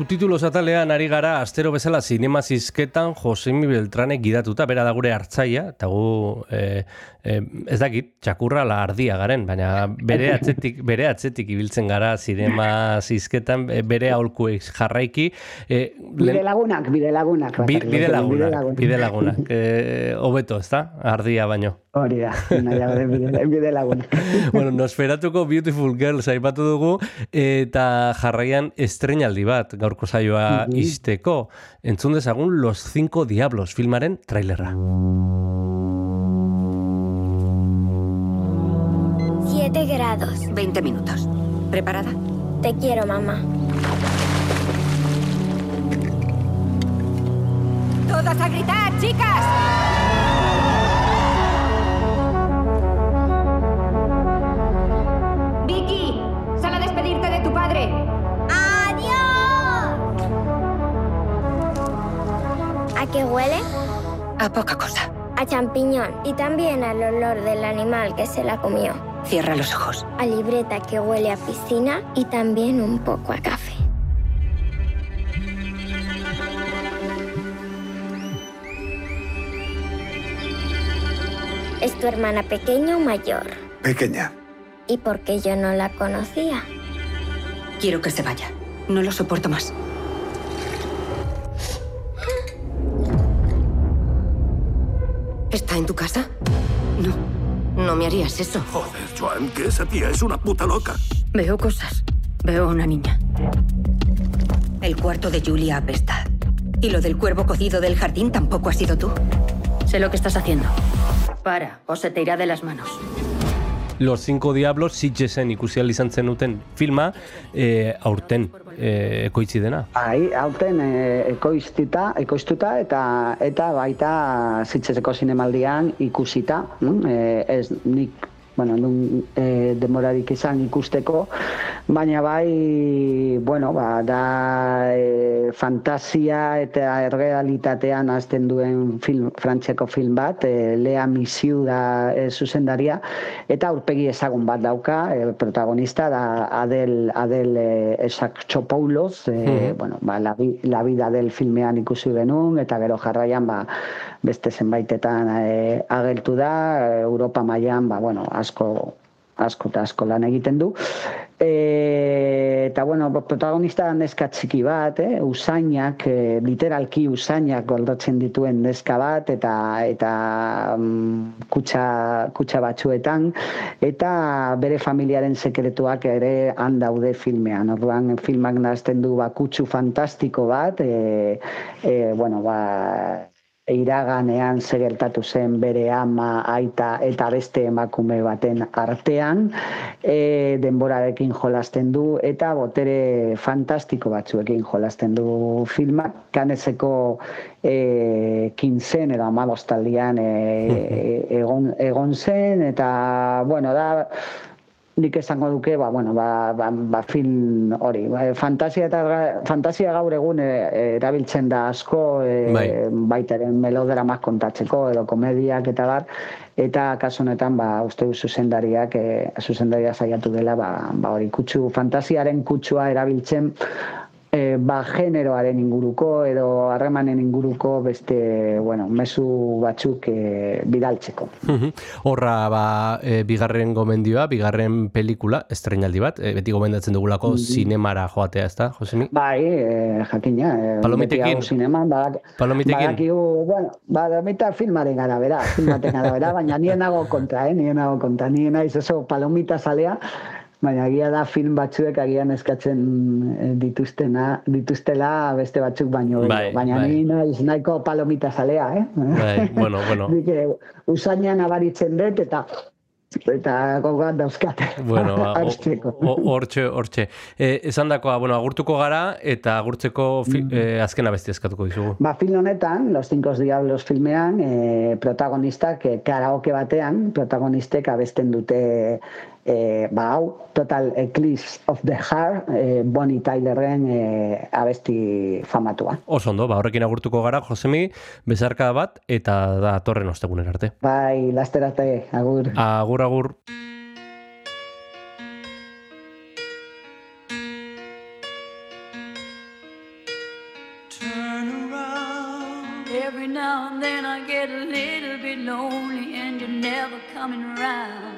Subtitulos atalean ari gara astero bezala sinema zizketan Josemi Beltranek gidatuta, bera da gure hartzaia, eta gu e, e, ez dakit, txakurra la ardia garen, baina bere atzetik, bere atzetik ibiltzen gara sinema zizketan, e, bere aholkuek jarraiki. E, Bide lagunak, bide lagunak. Bi, bide lagunak, lagunak. bide lagunak. Eh, hobeto, ez da? Ardia baino. Hori da, nahiago de bide, bide lagunak. bueno, Nosferatuko Beautiful Girls aipatu dugu eta jarraian estrenaldi bat gaurko saioa Mhm. isteko. Entzun dezagun Los Cinco Diablos filmaren trailerra. Siete grados. 20 minutos. ¿Preparada? Te quiero, mamá. ¡Todas a gritar, chicas! ¿A qué huele? A poca cosa. A champiñón y también al olor del animal que se la comió. Cierra los ojos. A libreta que huele a piscina y también un poco a café. ¿Es tu hermana pequeña o mayor? Pequeña. ¿Y por qué yo no la conocía? Quiero que se vaya. No lo soporto más. En tu casa? No. No me harías eso. Joder, Joan, que esa tía es una puta loca. Veo cosas. Veo a una niña. El cuarto de Julia apesta. Y lo del cuervo cocido del jardín tampoco ha sido tú. Sé lo que estás haciendo. Para, o se te irá de las manos. Los Cinco Diablos Sitgesen ikusi izan zenuten filma e, aurten e, ekoitzi dena. Bai, hauten e, ekoiztita, ekoiztuta eta eta baita zitzezeko zinemaldian ikusita, mm? e, ez nik bueno, nun e, demorarik izan ikusteko, baina bai, bueno, ba, da e, fantasia eta errealitatean azten duen film, frantxeko film bat, e, Lea Misiu da e, zuzendaria, eta aurpegi ezagun bat dauka, e, protagonista da Adel, Adel e, Esak e, Mhm. bueno, ba, la, la vida del filmean ikusi genuen, eta gero jarraian, ba, beste zenbaitetan e, agertu da, e, Europa mailan, ba, bueno, asko asko eta asko lan egiten du. E, eta bueno, protagonista da neska txiki bat, eh? usainak, e, literalki usainak goldatzen dituen neska bat, eta eta mm, kutsa, kutsa batzuetan, eta bere familiaren sekretuak ere han daude filmean. Orduan filmak nazten du ba, kutsu fantastiko bat, e, e, bueno, ba, iraganean ze gertatu zen bere ama, aita eta beste emakume baten artean, e, denborarekin jolasten du eta botere fantastiko batzuekin jolasten du filmak. Kanezeko e, kintzen edo amabostaldian e, egon, egon zen eta, bueno, da nik esango duke, ba, bueno, ba, ba, ba film hori. Ba, fantasia eta fantasia gaur egun e, erabiltzen da asko e, Bai. baitaren melodramak kontatzeko edo komediak eta bar eta kasu honetan ba uste dut zuzendariak e, zuzendaria saiatu dela ba, ba hori kutsu fantasiaren kutsua erabiltzen e, ba generoaren inguruko edo harremanen inguruko beste bueno, mezu batzuk e, bidaltzeko. Horra, ba, e, bigarren gomendioa, bigarren pelikula, estrenaldi bat, e, beti gomendatzen dugulako Mhm. zinemara joatea, ezta, Josemi? Bai, e, jakina. E, Palomitekin? Zineman, badak, Palomitekin? Badakigu, bueno, palomita filmaren arabera, filmaten arabera, baina nien nago kontra, eh, nien nago kontra, nien naiz oso palomita zalea, baina agia da film batzuek agian eskatzen eh, dituztena, dituztela beste batzuk baino. Bai, baina bai. ni naiz nahiko palomita zalea, eh? Bai, bueno, bueno. Nik eh, usainan abaritzen dut eta eta gogoan dauzkat. Bueno, ba, hortxe, hortxe. E, esan dakoa, bueno, agurtuko gara, eta agurtzeko fi, e, azkena besti eskatuko dizugu. Ba, film honetan, Los Cinco Diablos filmean, e, protagonistak e, karaoke batean, protagonistek abesten dute e, ba, hau, Total Eclipse of the Heart, e, Bonnie Tylerren e, abesti famatua. Oso ondo, ba, horrekin agurtuko gara, Josemi, bezarka bat, eta da torren ostegunen arte. Bai, lasterate, agur. Agur, agur. Turn around. Every now and then I get a little bit lonely and you're never coming around.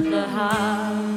The heart.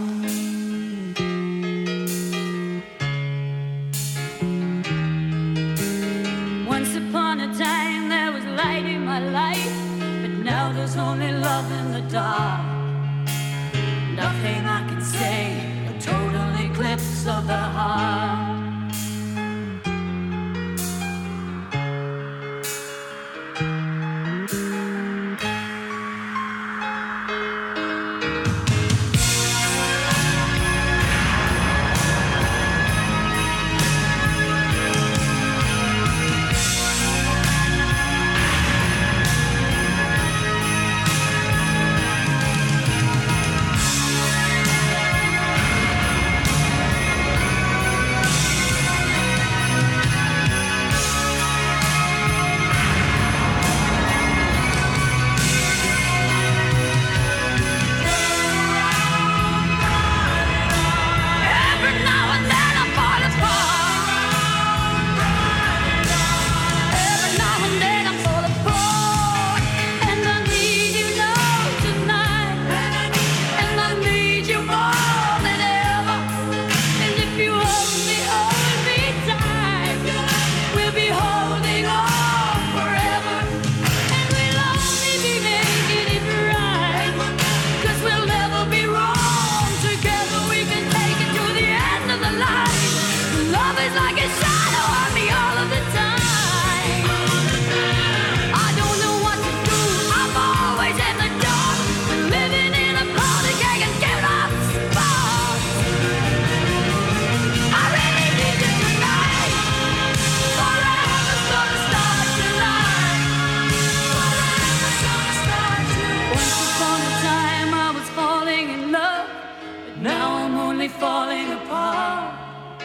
now I'm only falling apart.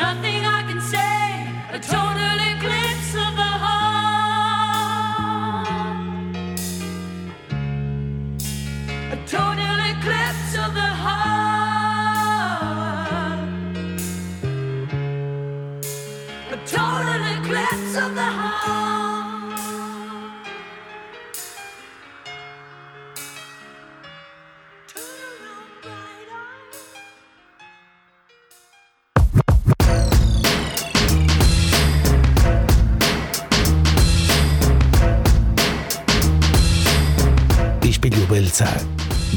Nothing.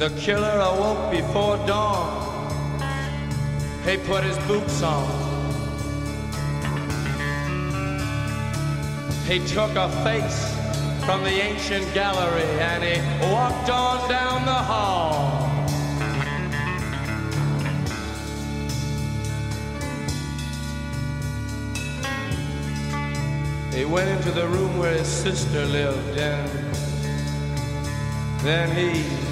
The killer awoke before dawn. He put his boots on. He took a face from the ancient gallery and he walked on down the hall. He went into the room where his sister lived and then he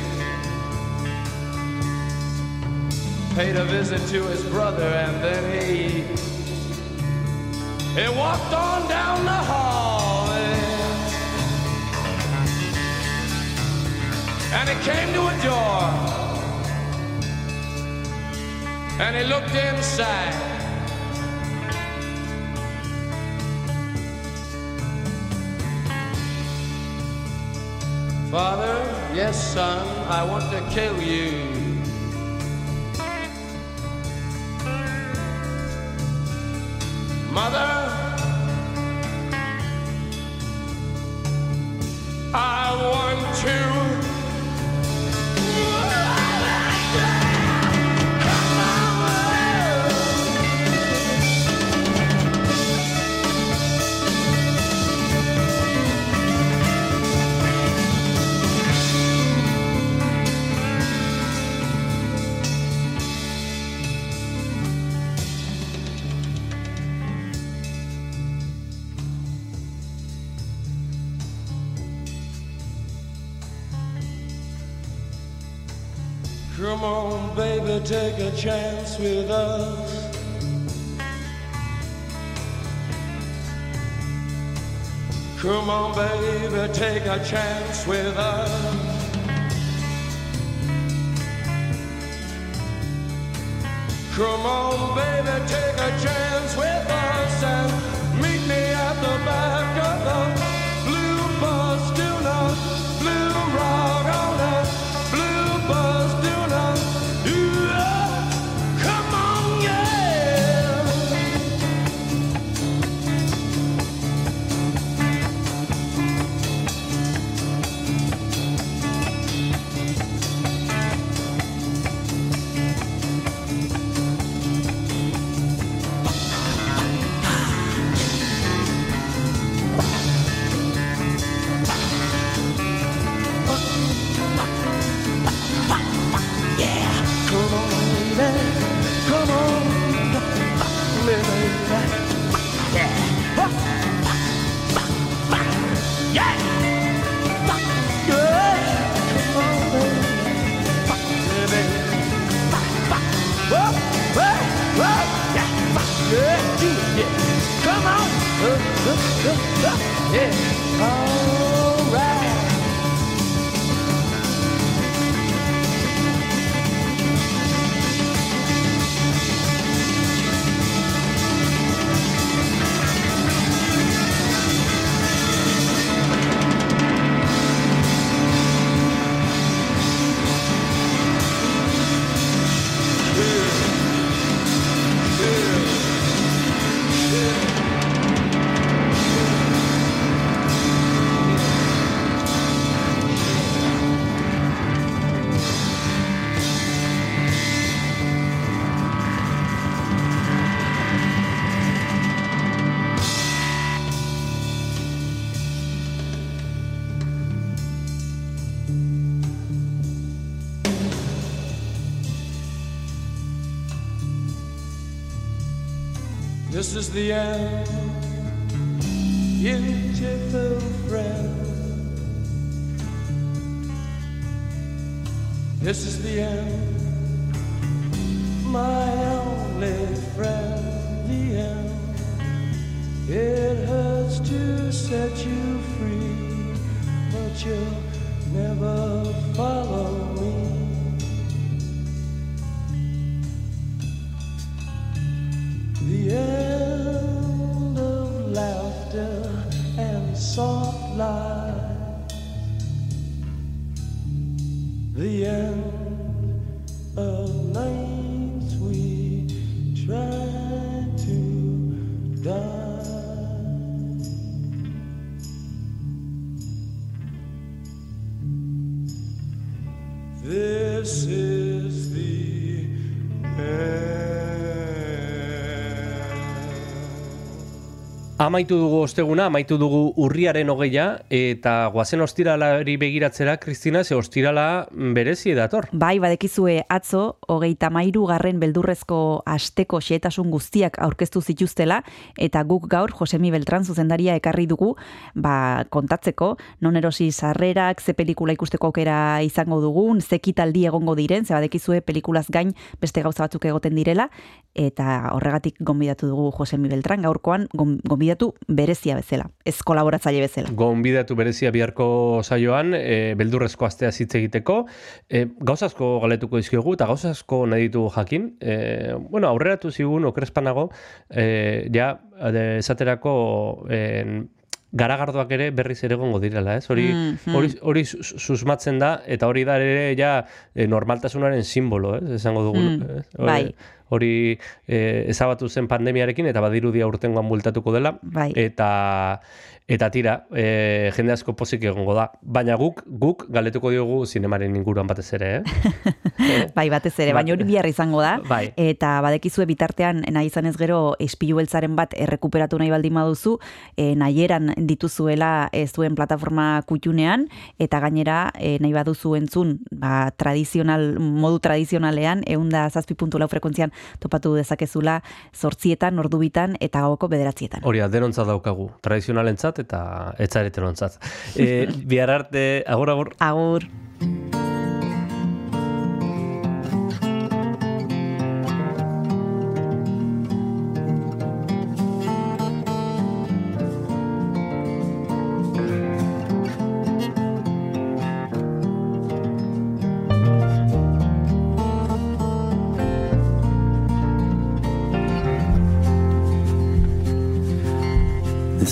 paid a visit to his brother and then he he walked on down the hall. And, he came to a door. And he looked inside. Father, yes son, I want to kill you Mother, chance with us. Come on, baby, take a chance with us. Come on, baby, take a chance with us and meet me at the back of the Yeah. Oh. This is the end, beautiful friend. This is the end, my only friend. The end. It hurts to set you free, but you'll never follow Amaitu dugu osteguna, amaitu dugu urriaren hogeia, eta guazen ostiralari begiratzera, Kristina, ze ostirala berezi dator. Bai, badekizue atzo, hogeita mairu garren beldurrezko asteko xeetasun guztiak aurkeztu zituztela, eta guk gaur Josemi Beltran zuzendaria ekarri dugu, ba, kontatzeko, non erosi sarrerak, ze pelikula ikusteko aukera izango dugun, ze kitaldi egongo diren, ze badekizue pelikulaz gain beste gauza batzuk egoten direla, eta horregatik gonbidatu dugu Josemi Beltran, gaurkoan gon- gonbidatu berezia bezala, ez kolaboratzaile bezala. Gonbidatu berezia biharko saioan, e, beldurrezko astea hitz egiteko. E, gauzazko galetuko dizkiogu eta gauzazko nahi ditugu jakin. E, bueno, aurreratu zigun okrespanago, e, ja, de, esaterako e, garagardoak ere berriz ere egongo direla, ez? Hori, Mhm. hori, hori su- susmatzen da, eta hori da ere ja e, normaltasunaren simbolo, ez? Esango dugu. Mm, ez? bai. Hori e, ezabatu zen pandemiarekin eta badirudia urtengoan bueltatuko dela. Bai. Eta eta tira, e, jende asko pozik egongo da. Baina guk guk galetuko diogu zinemaren inguruan batez ere, eh? Bai, batez ere, baina hori bihar izango da. Bai. Eta badekizue bitartean nahi izan ez gero espilu beltzaren bat errekuperatu nahi baldin baduzu, e, nahieran dituzuela ez zuen plataforma kutxunean, eta gainera e, nahi baduzu entzun, ba, tradizional, modu tradizionalean, eunda zazpi puntu lau frekuentzian topatu dezakezula zortzietan, ordubitan, eta gauko bederatzietan. Hori da, denontzat daukagu. Tradizionalentzat eta etzaretenontzat. E, bihar arte, agur, agur. Agur.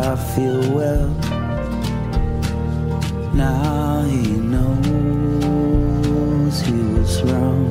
I feel well. Now he knows he was wrong.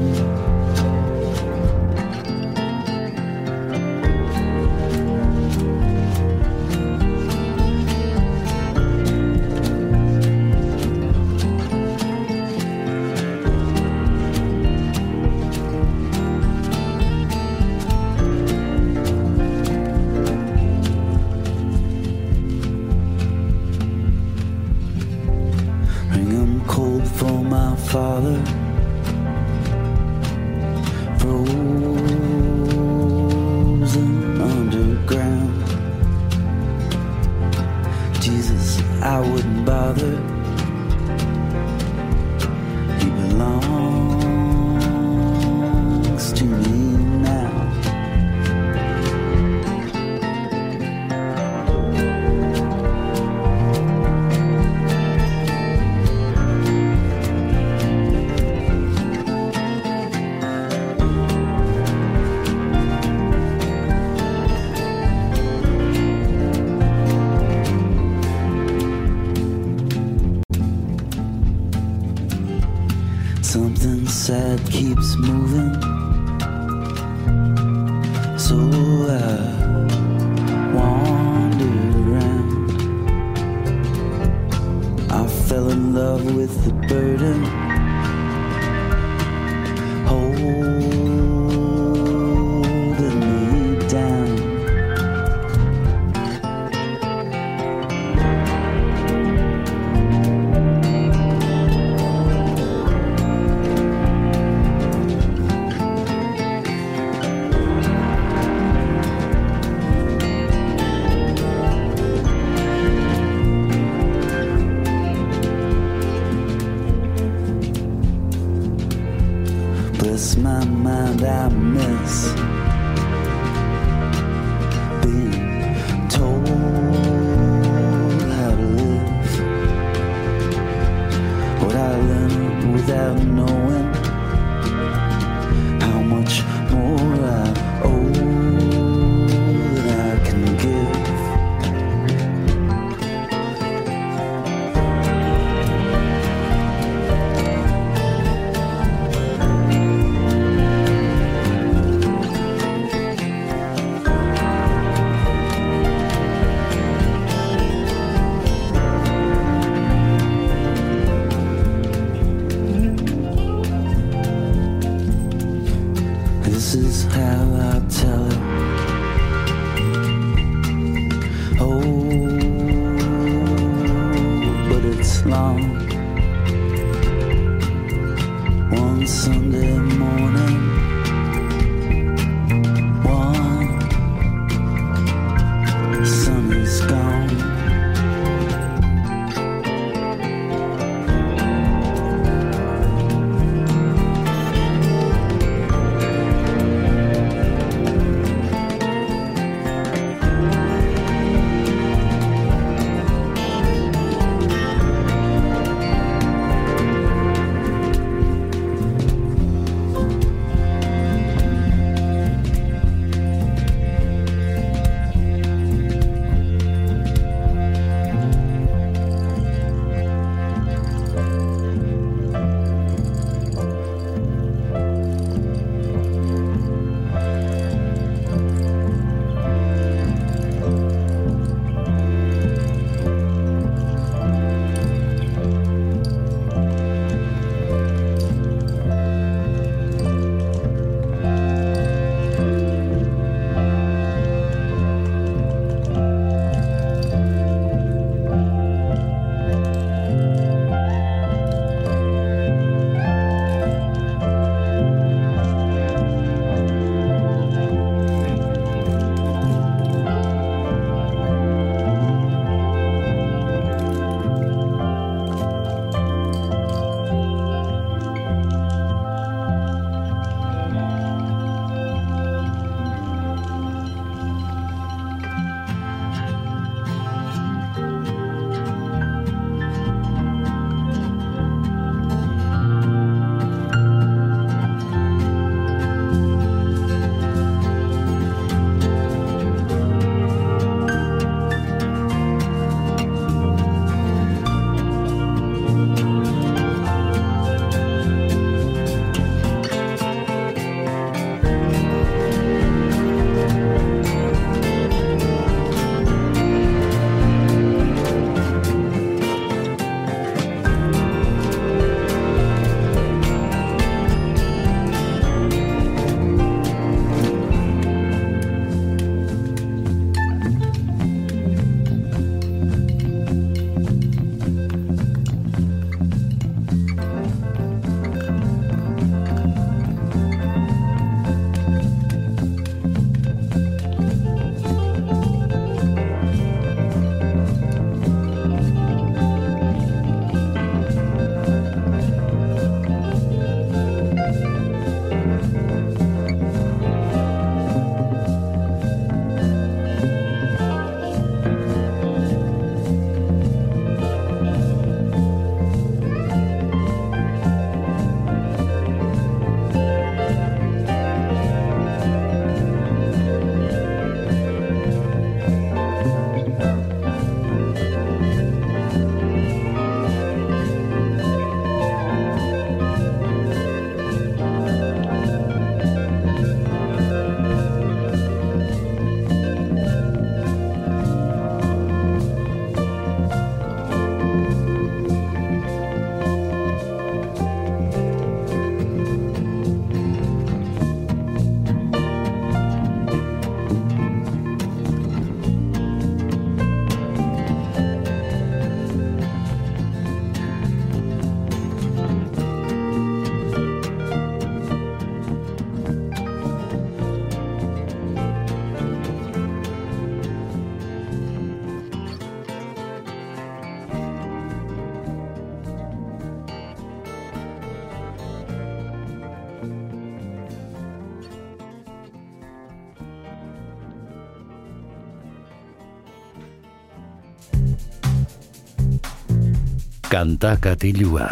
Kanta katilua.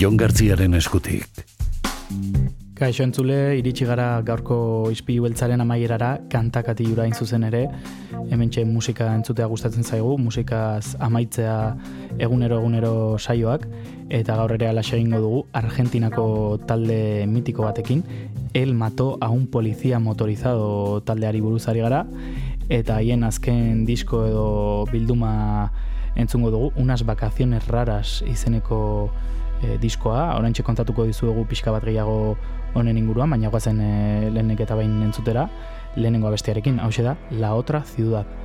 Jon Gartziaren eskutik. Kaixo entzule, iritsi gara gaurko izpilu beltzaren amaierara, kantakati jura zuzen ere, hemen musika entzutea gustatzen zaigu, musikaz amaitzea egunero egunero saioak, eta gaur ere alaxe egingo dugu, Argentinako talde mitiko batekin, El mató a un policía motorizado taldeari buruzari gara, eta haien azken disko edo bilduma entzungo dugu, unas vacaciones raras izeneko e, diskoa, oraintxe kontatuko dizuegu pixka bat gehiago honen inguruan, baina guazen e, lehenik eta bain entzutera, lehenengo abestiarekin, hau da, La Otra Ciudad.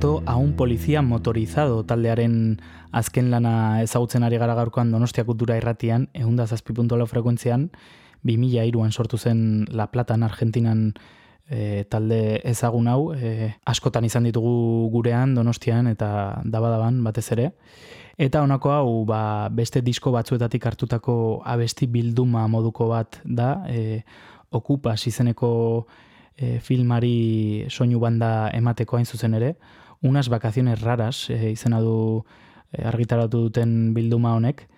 Mató a un policía motorizado. Taldearen azken lana ezagutzen ari gara gaurkoan Donostia Kultura irratian, eunda zazpi frekuentzian, 2000 iruan sortu zen La Platan Argentinan e, talde ezagun hau, e, askotan izan ditugu gurean, Donostian eta dabadaban batez ere. Eta honako hau ba, beste disko batzuetatik hartutako abesti bilduma moduko bat da, e, Okupas izeneko e, filmari soinu banda emateko hain zuzen ere, unas vacaciones raras e, izena du e, argitaratu duten bilduma honek,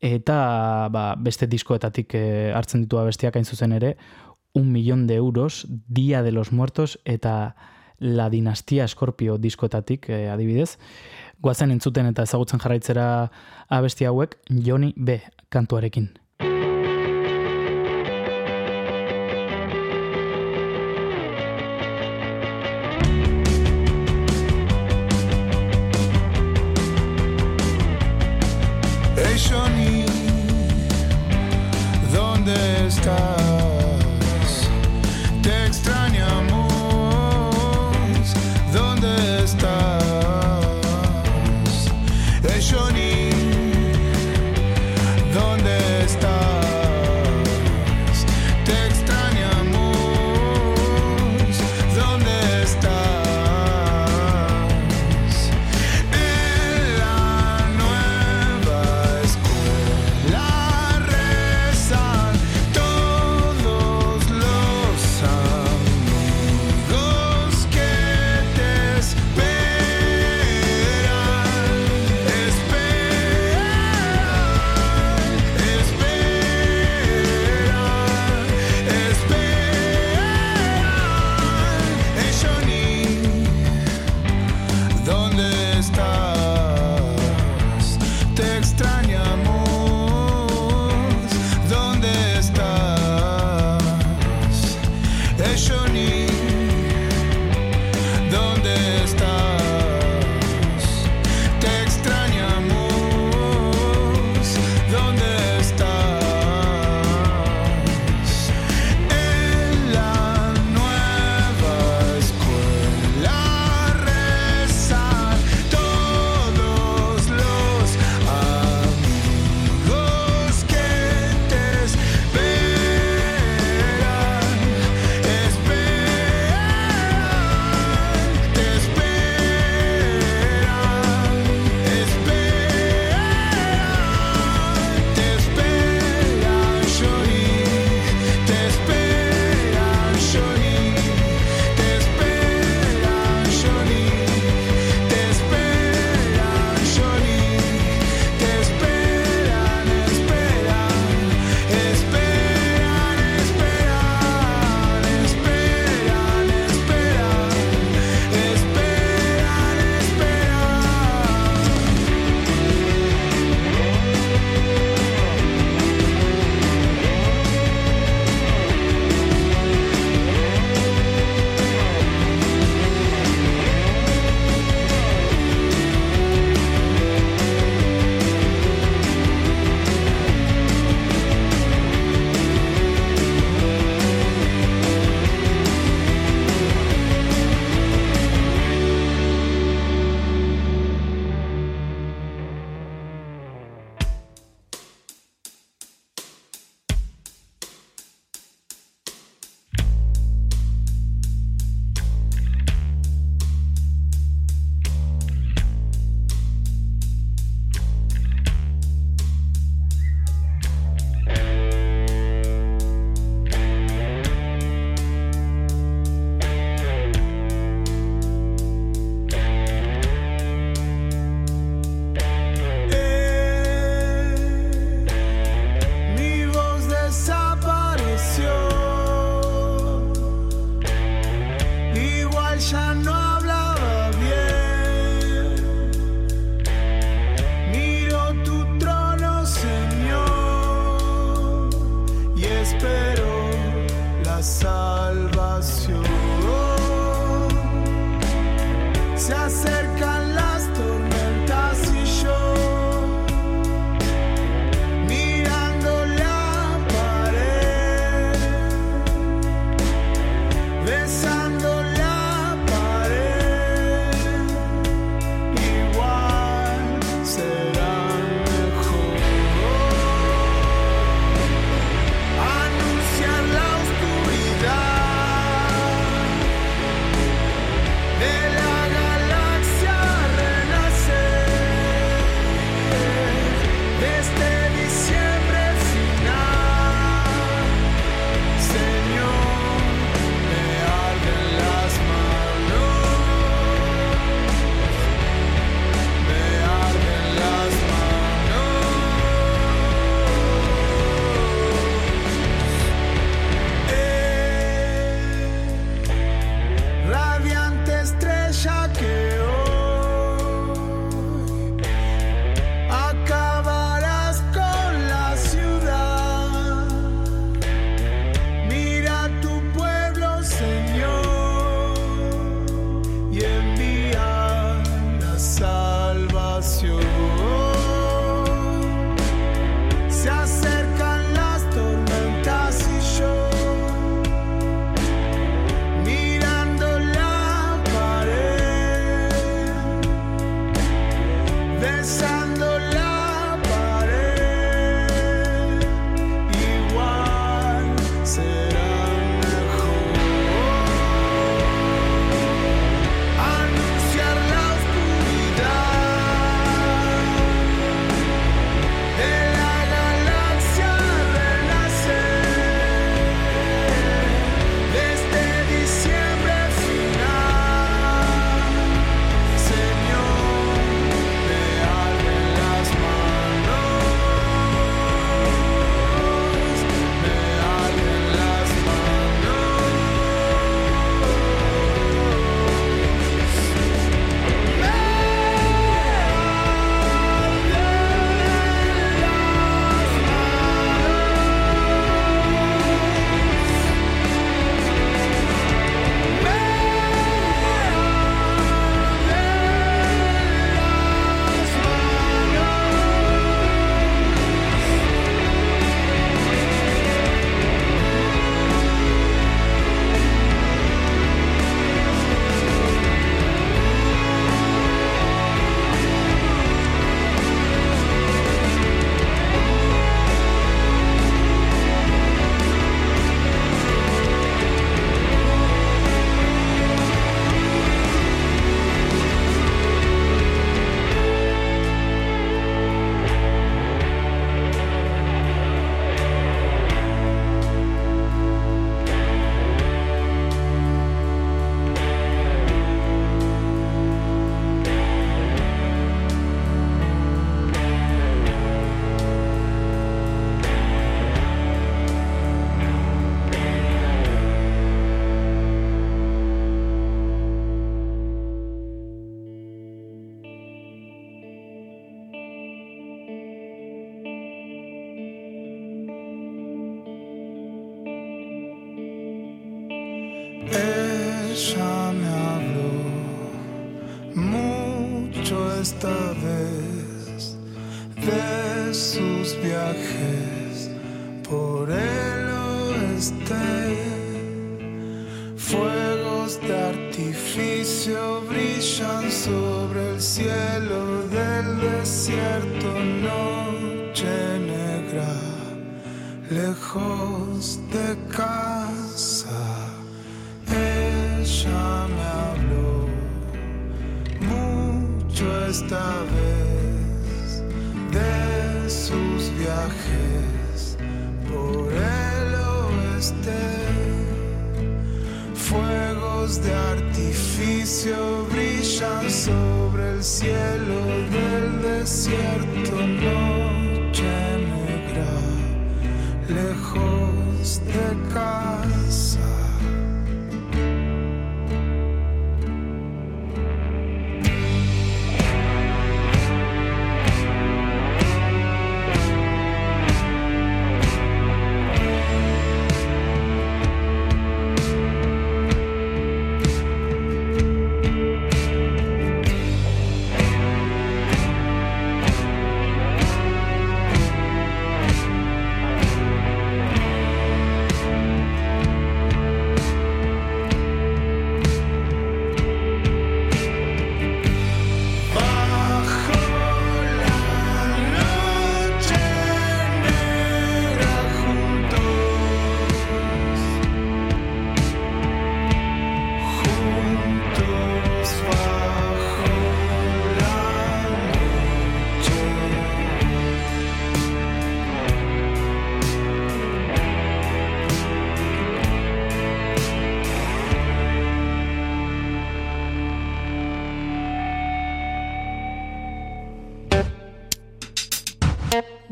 eta ba, beste diskoetatik e, hartzen ditu abestiak hain zuzen ere, un millón de euros, Dia de los Muertos eta La Dinastia Escorpio diskoetatik e, adibidez. Guazen entzuten eta ezagutzen jarraitzera abesti hauek, Joni B. kantuarekin.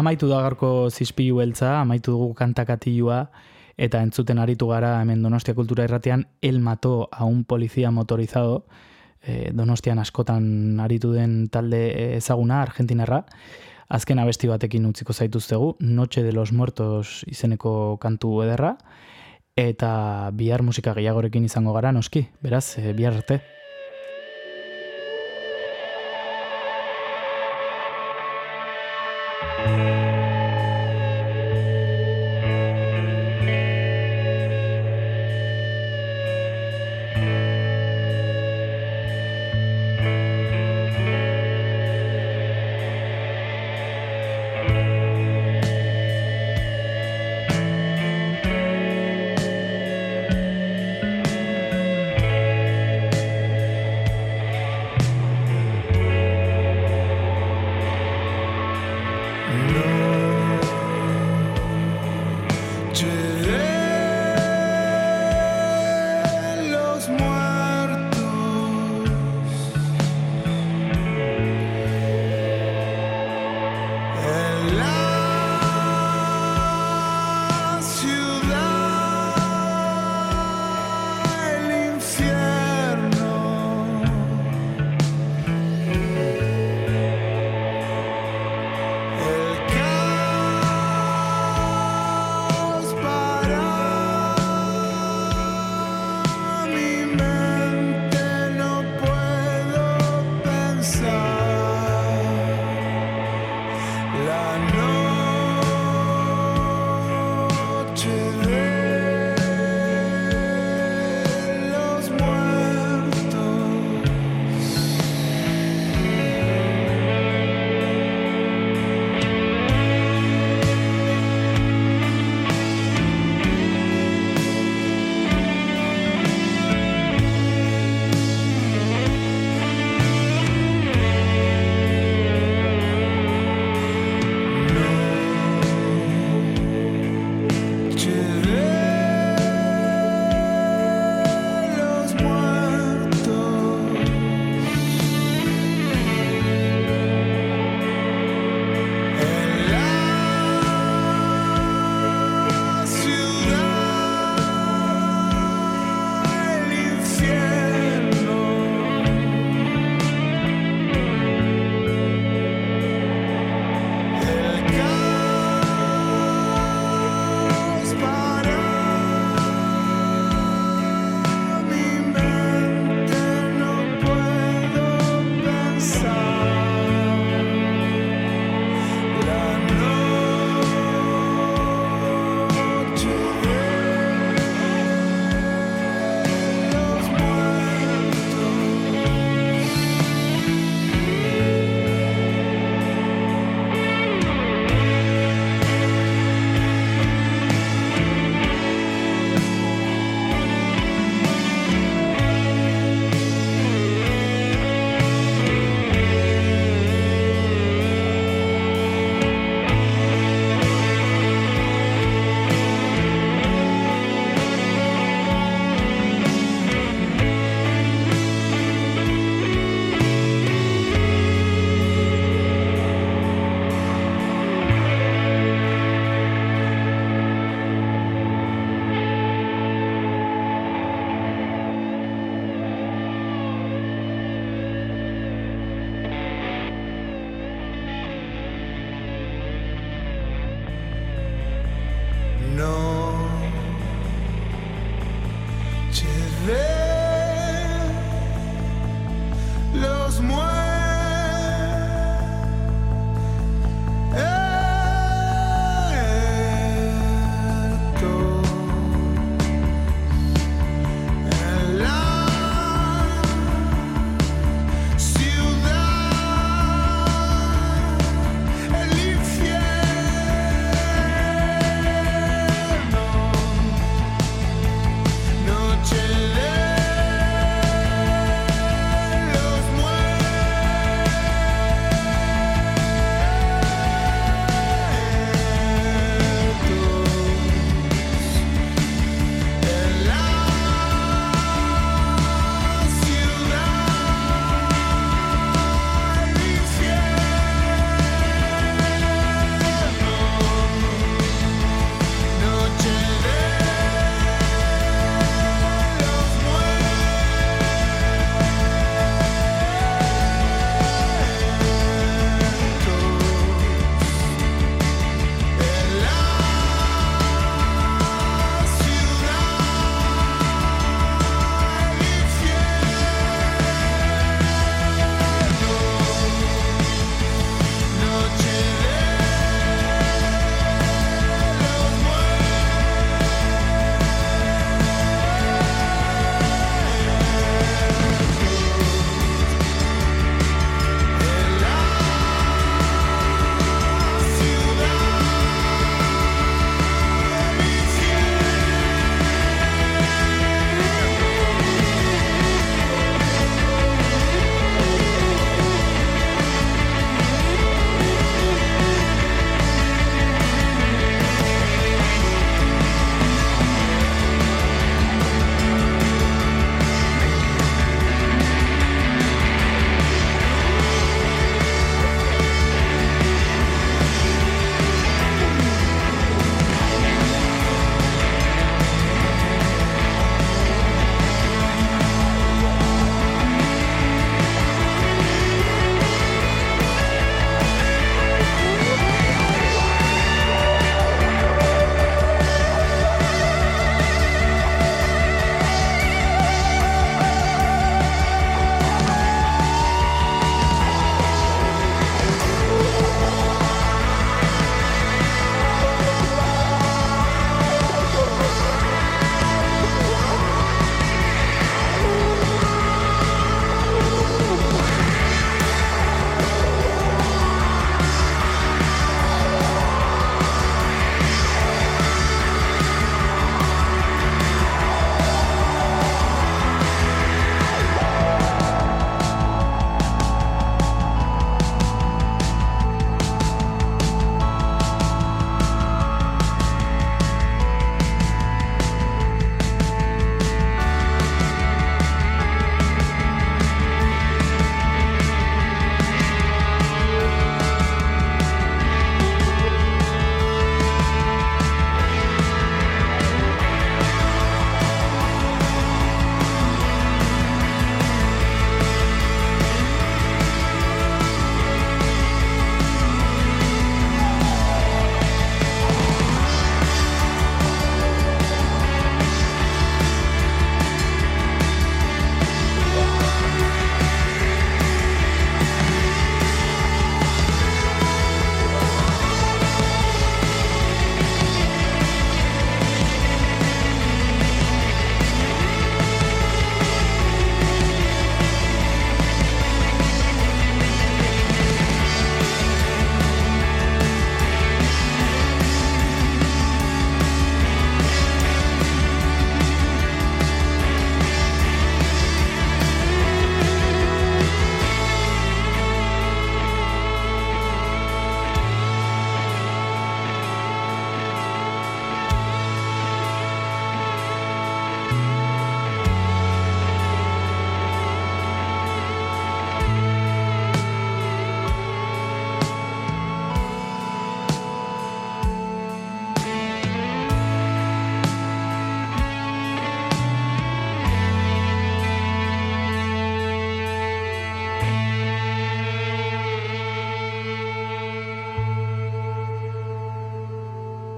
Amaitu da gaurko zizpilu beltza, amaitu dugu kantakatilua, eta entzuten aritu gara hemen Donostia Kultura Irratian El mató a un policía motorizado, eh, Donostian askotan aritu den talde ezaguna, argentinarra, azken abesti batekin utziko zaituztegu, Noche de los Muertos izeneko kantu ederra, eta bihar musika gehiagorekin izango gara, noski, beraz, eh, bihar arte. sun.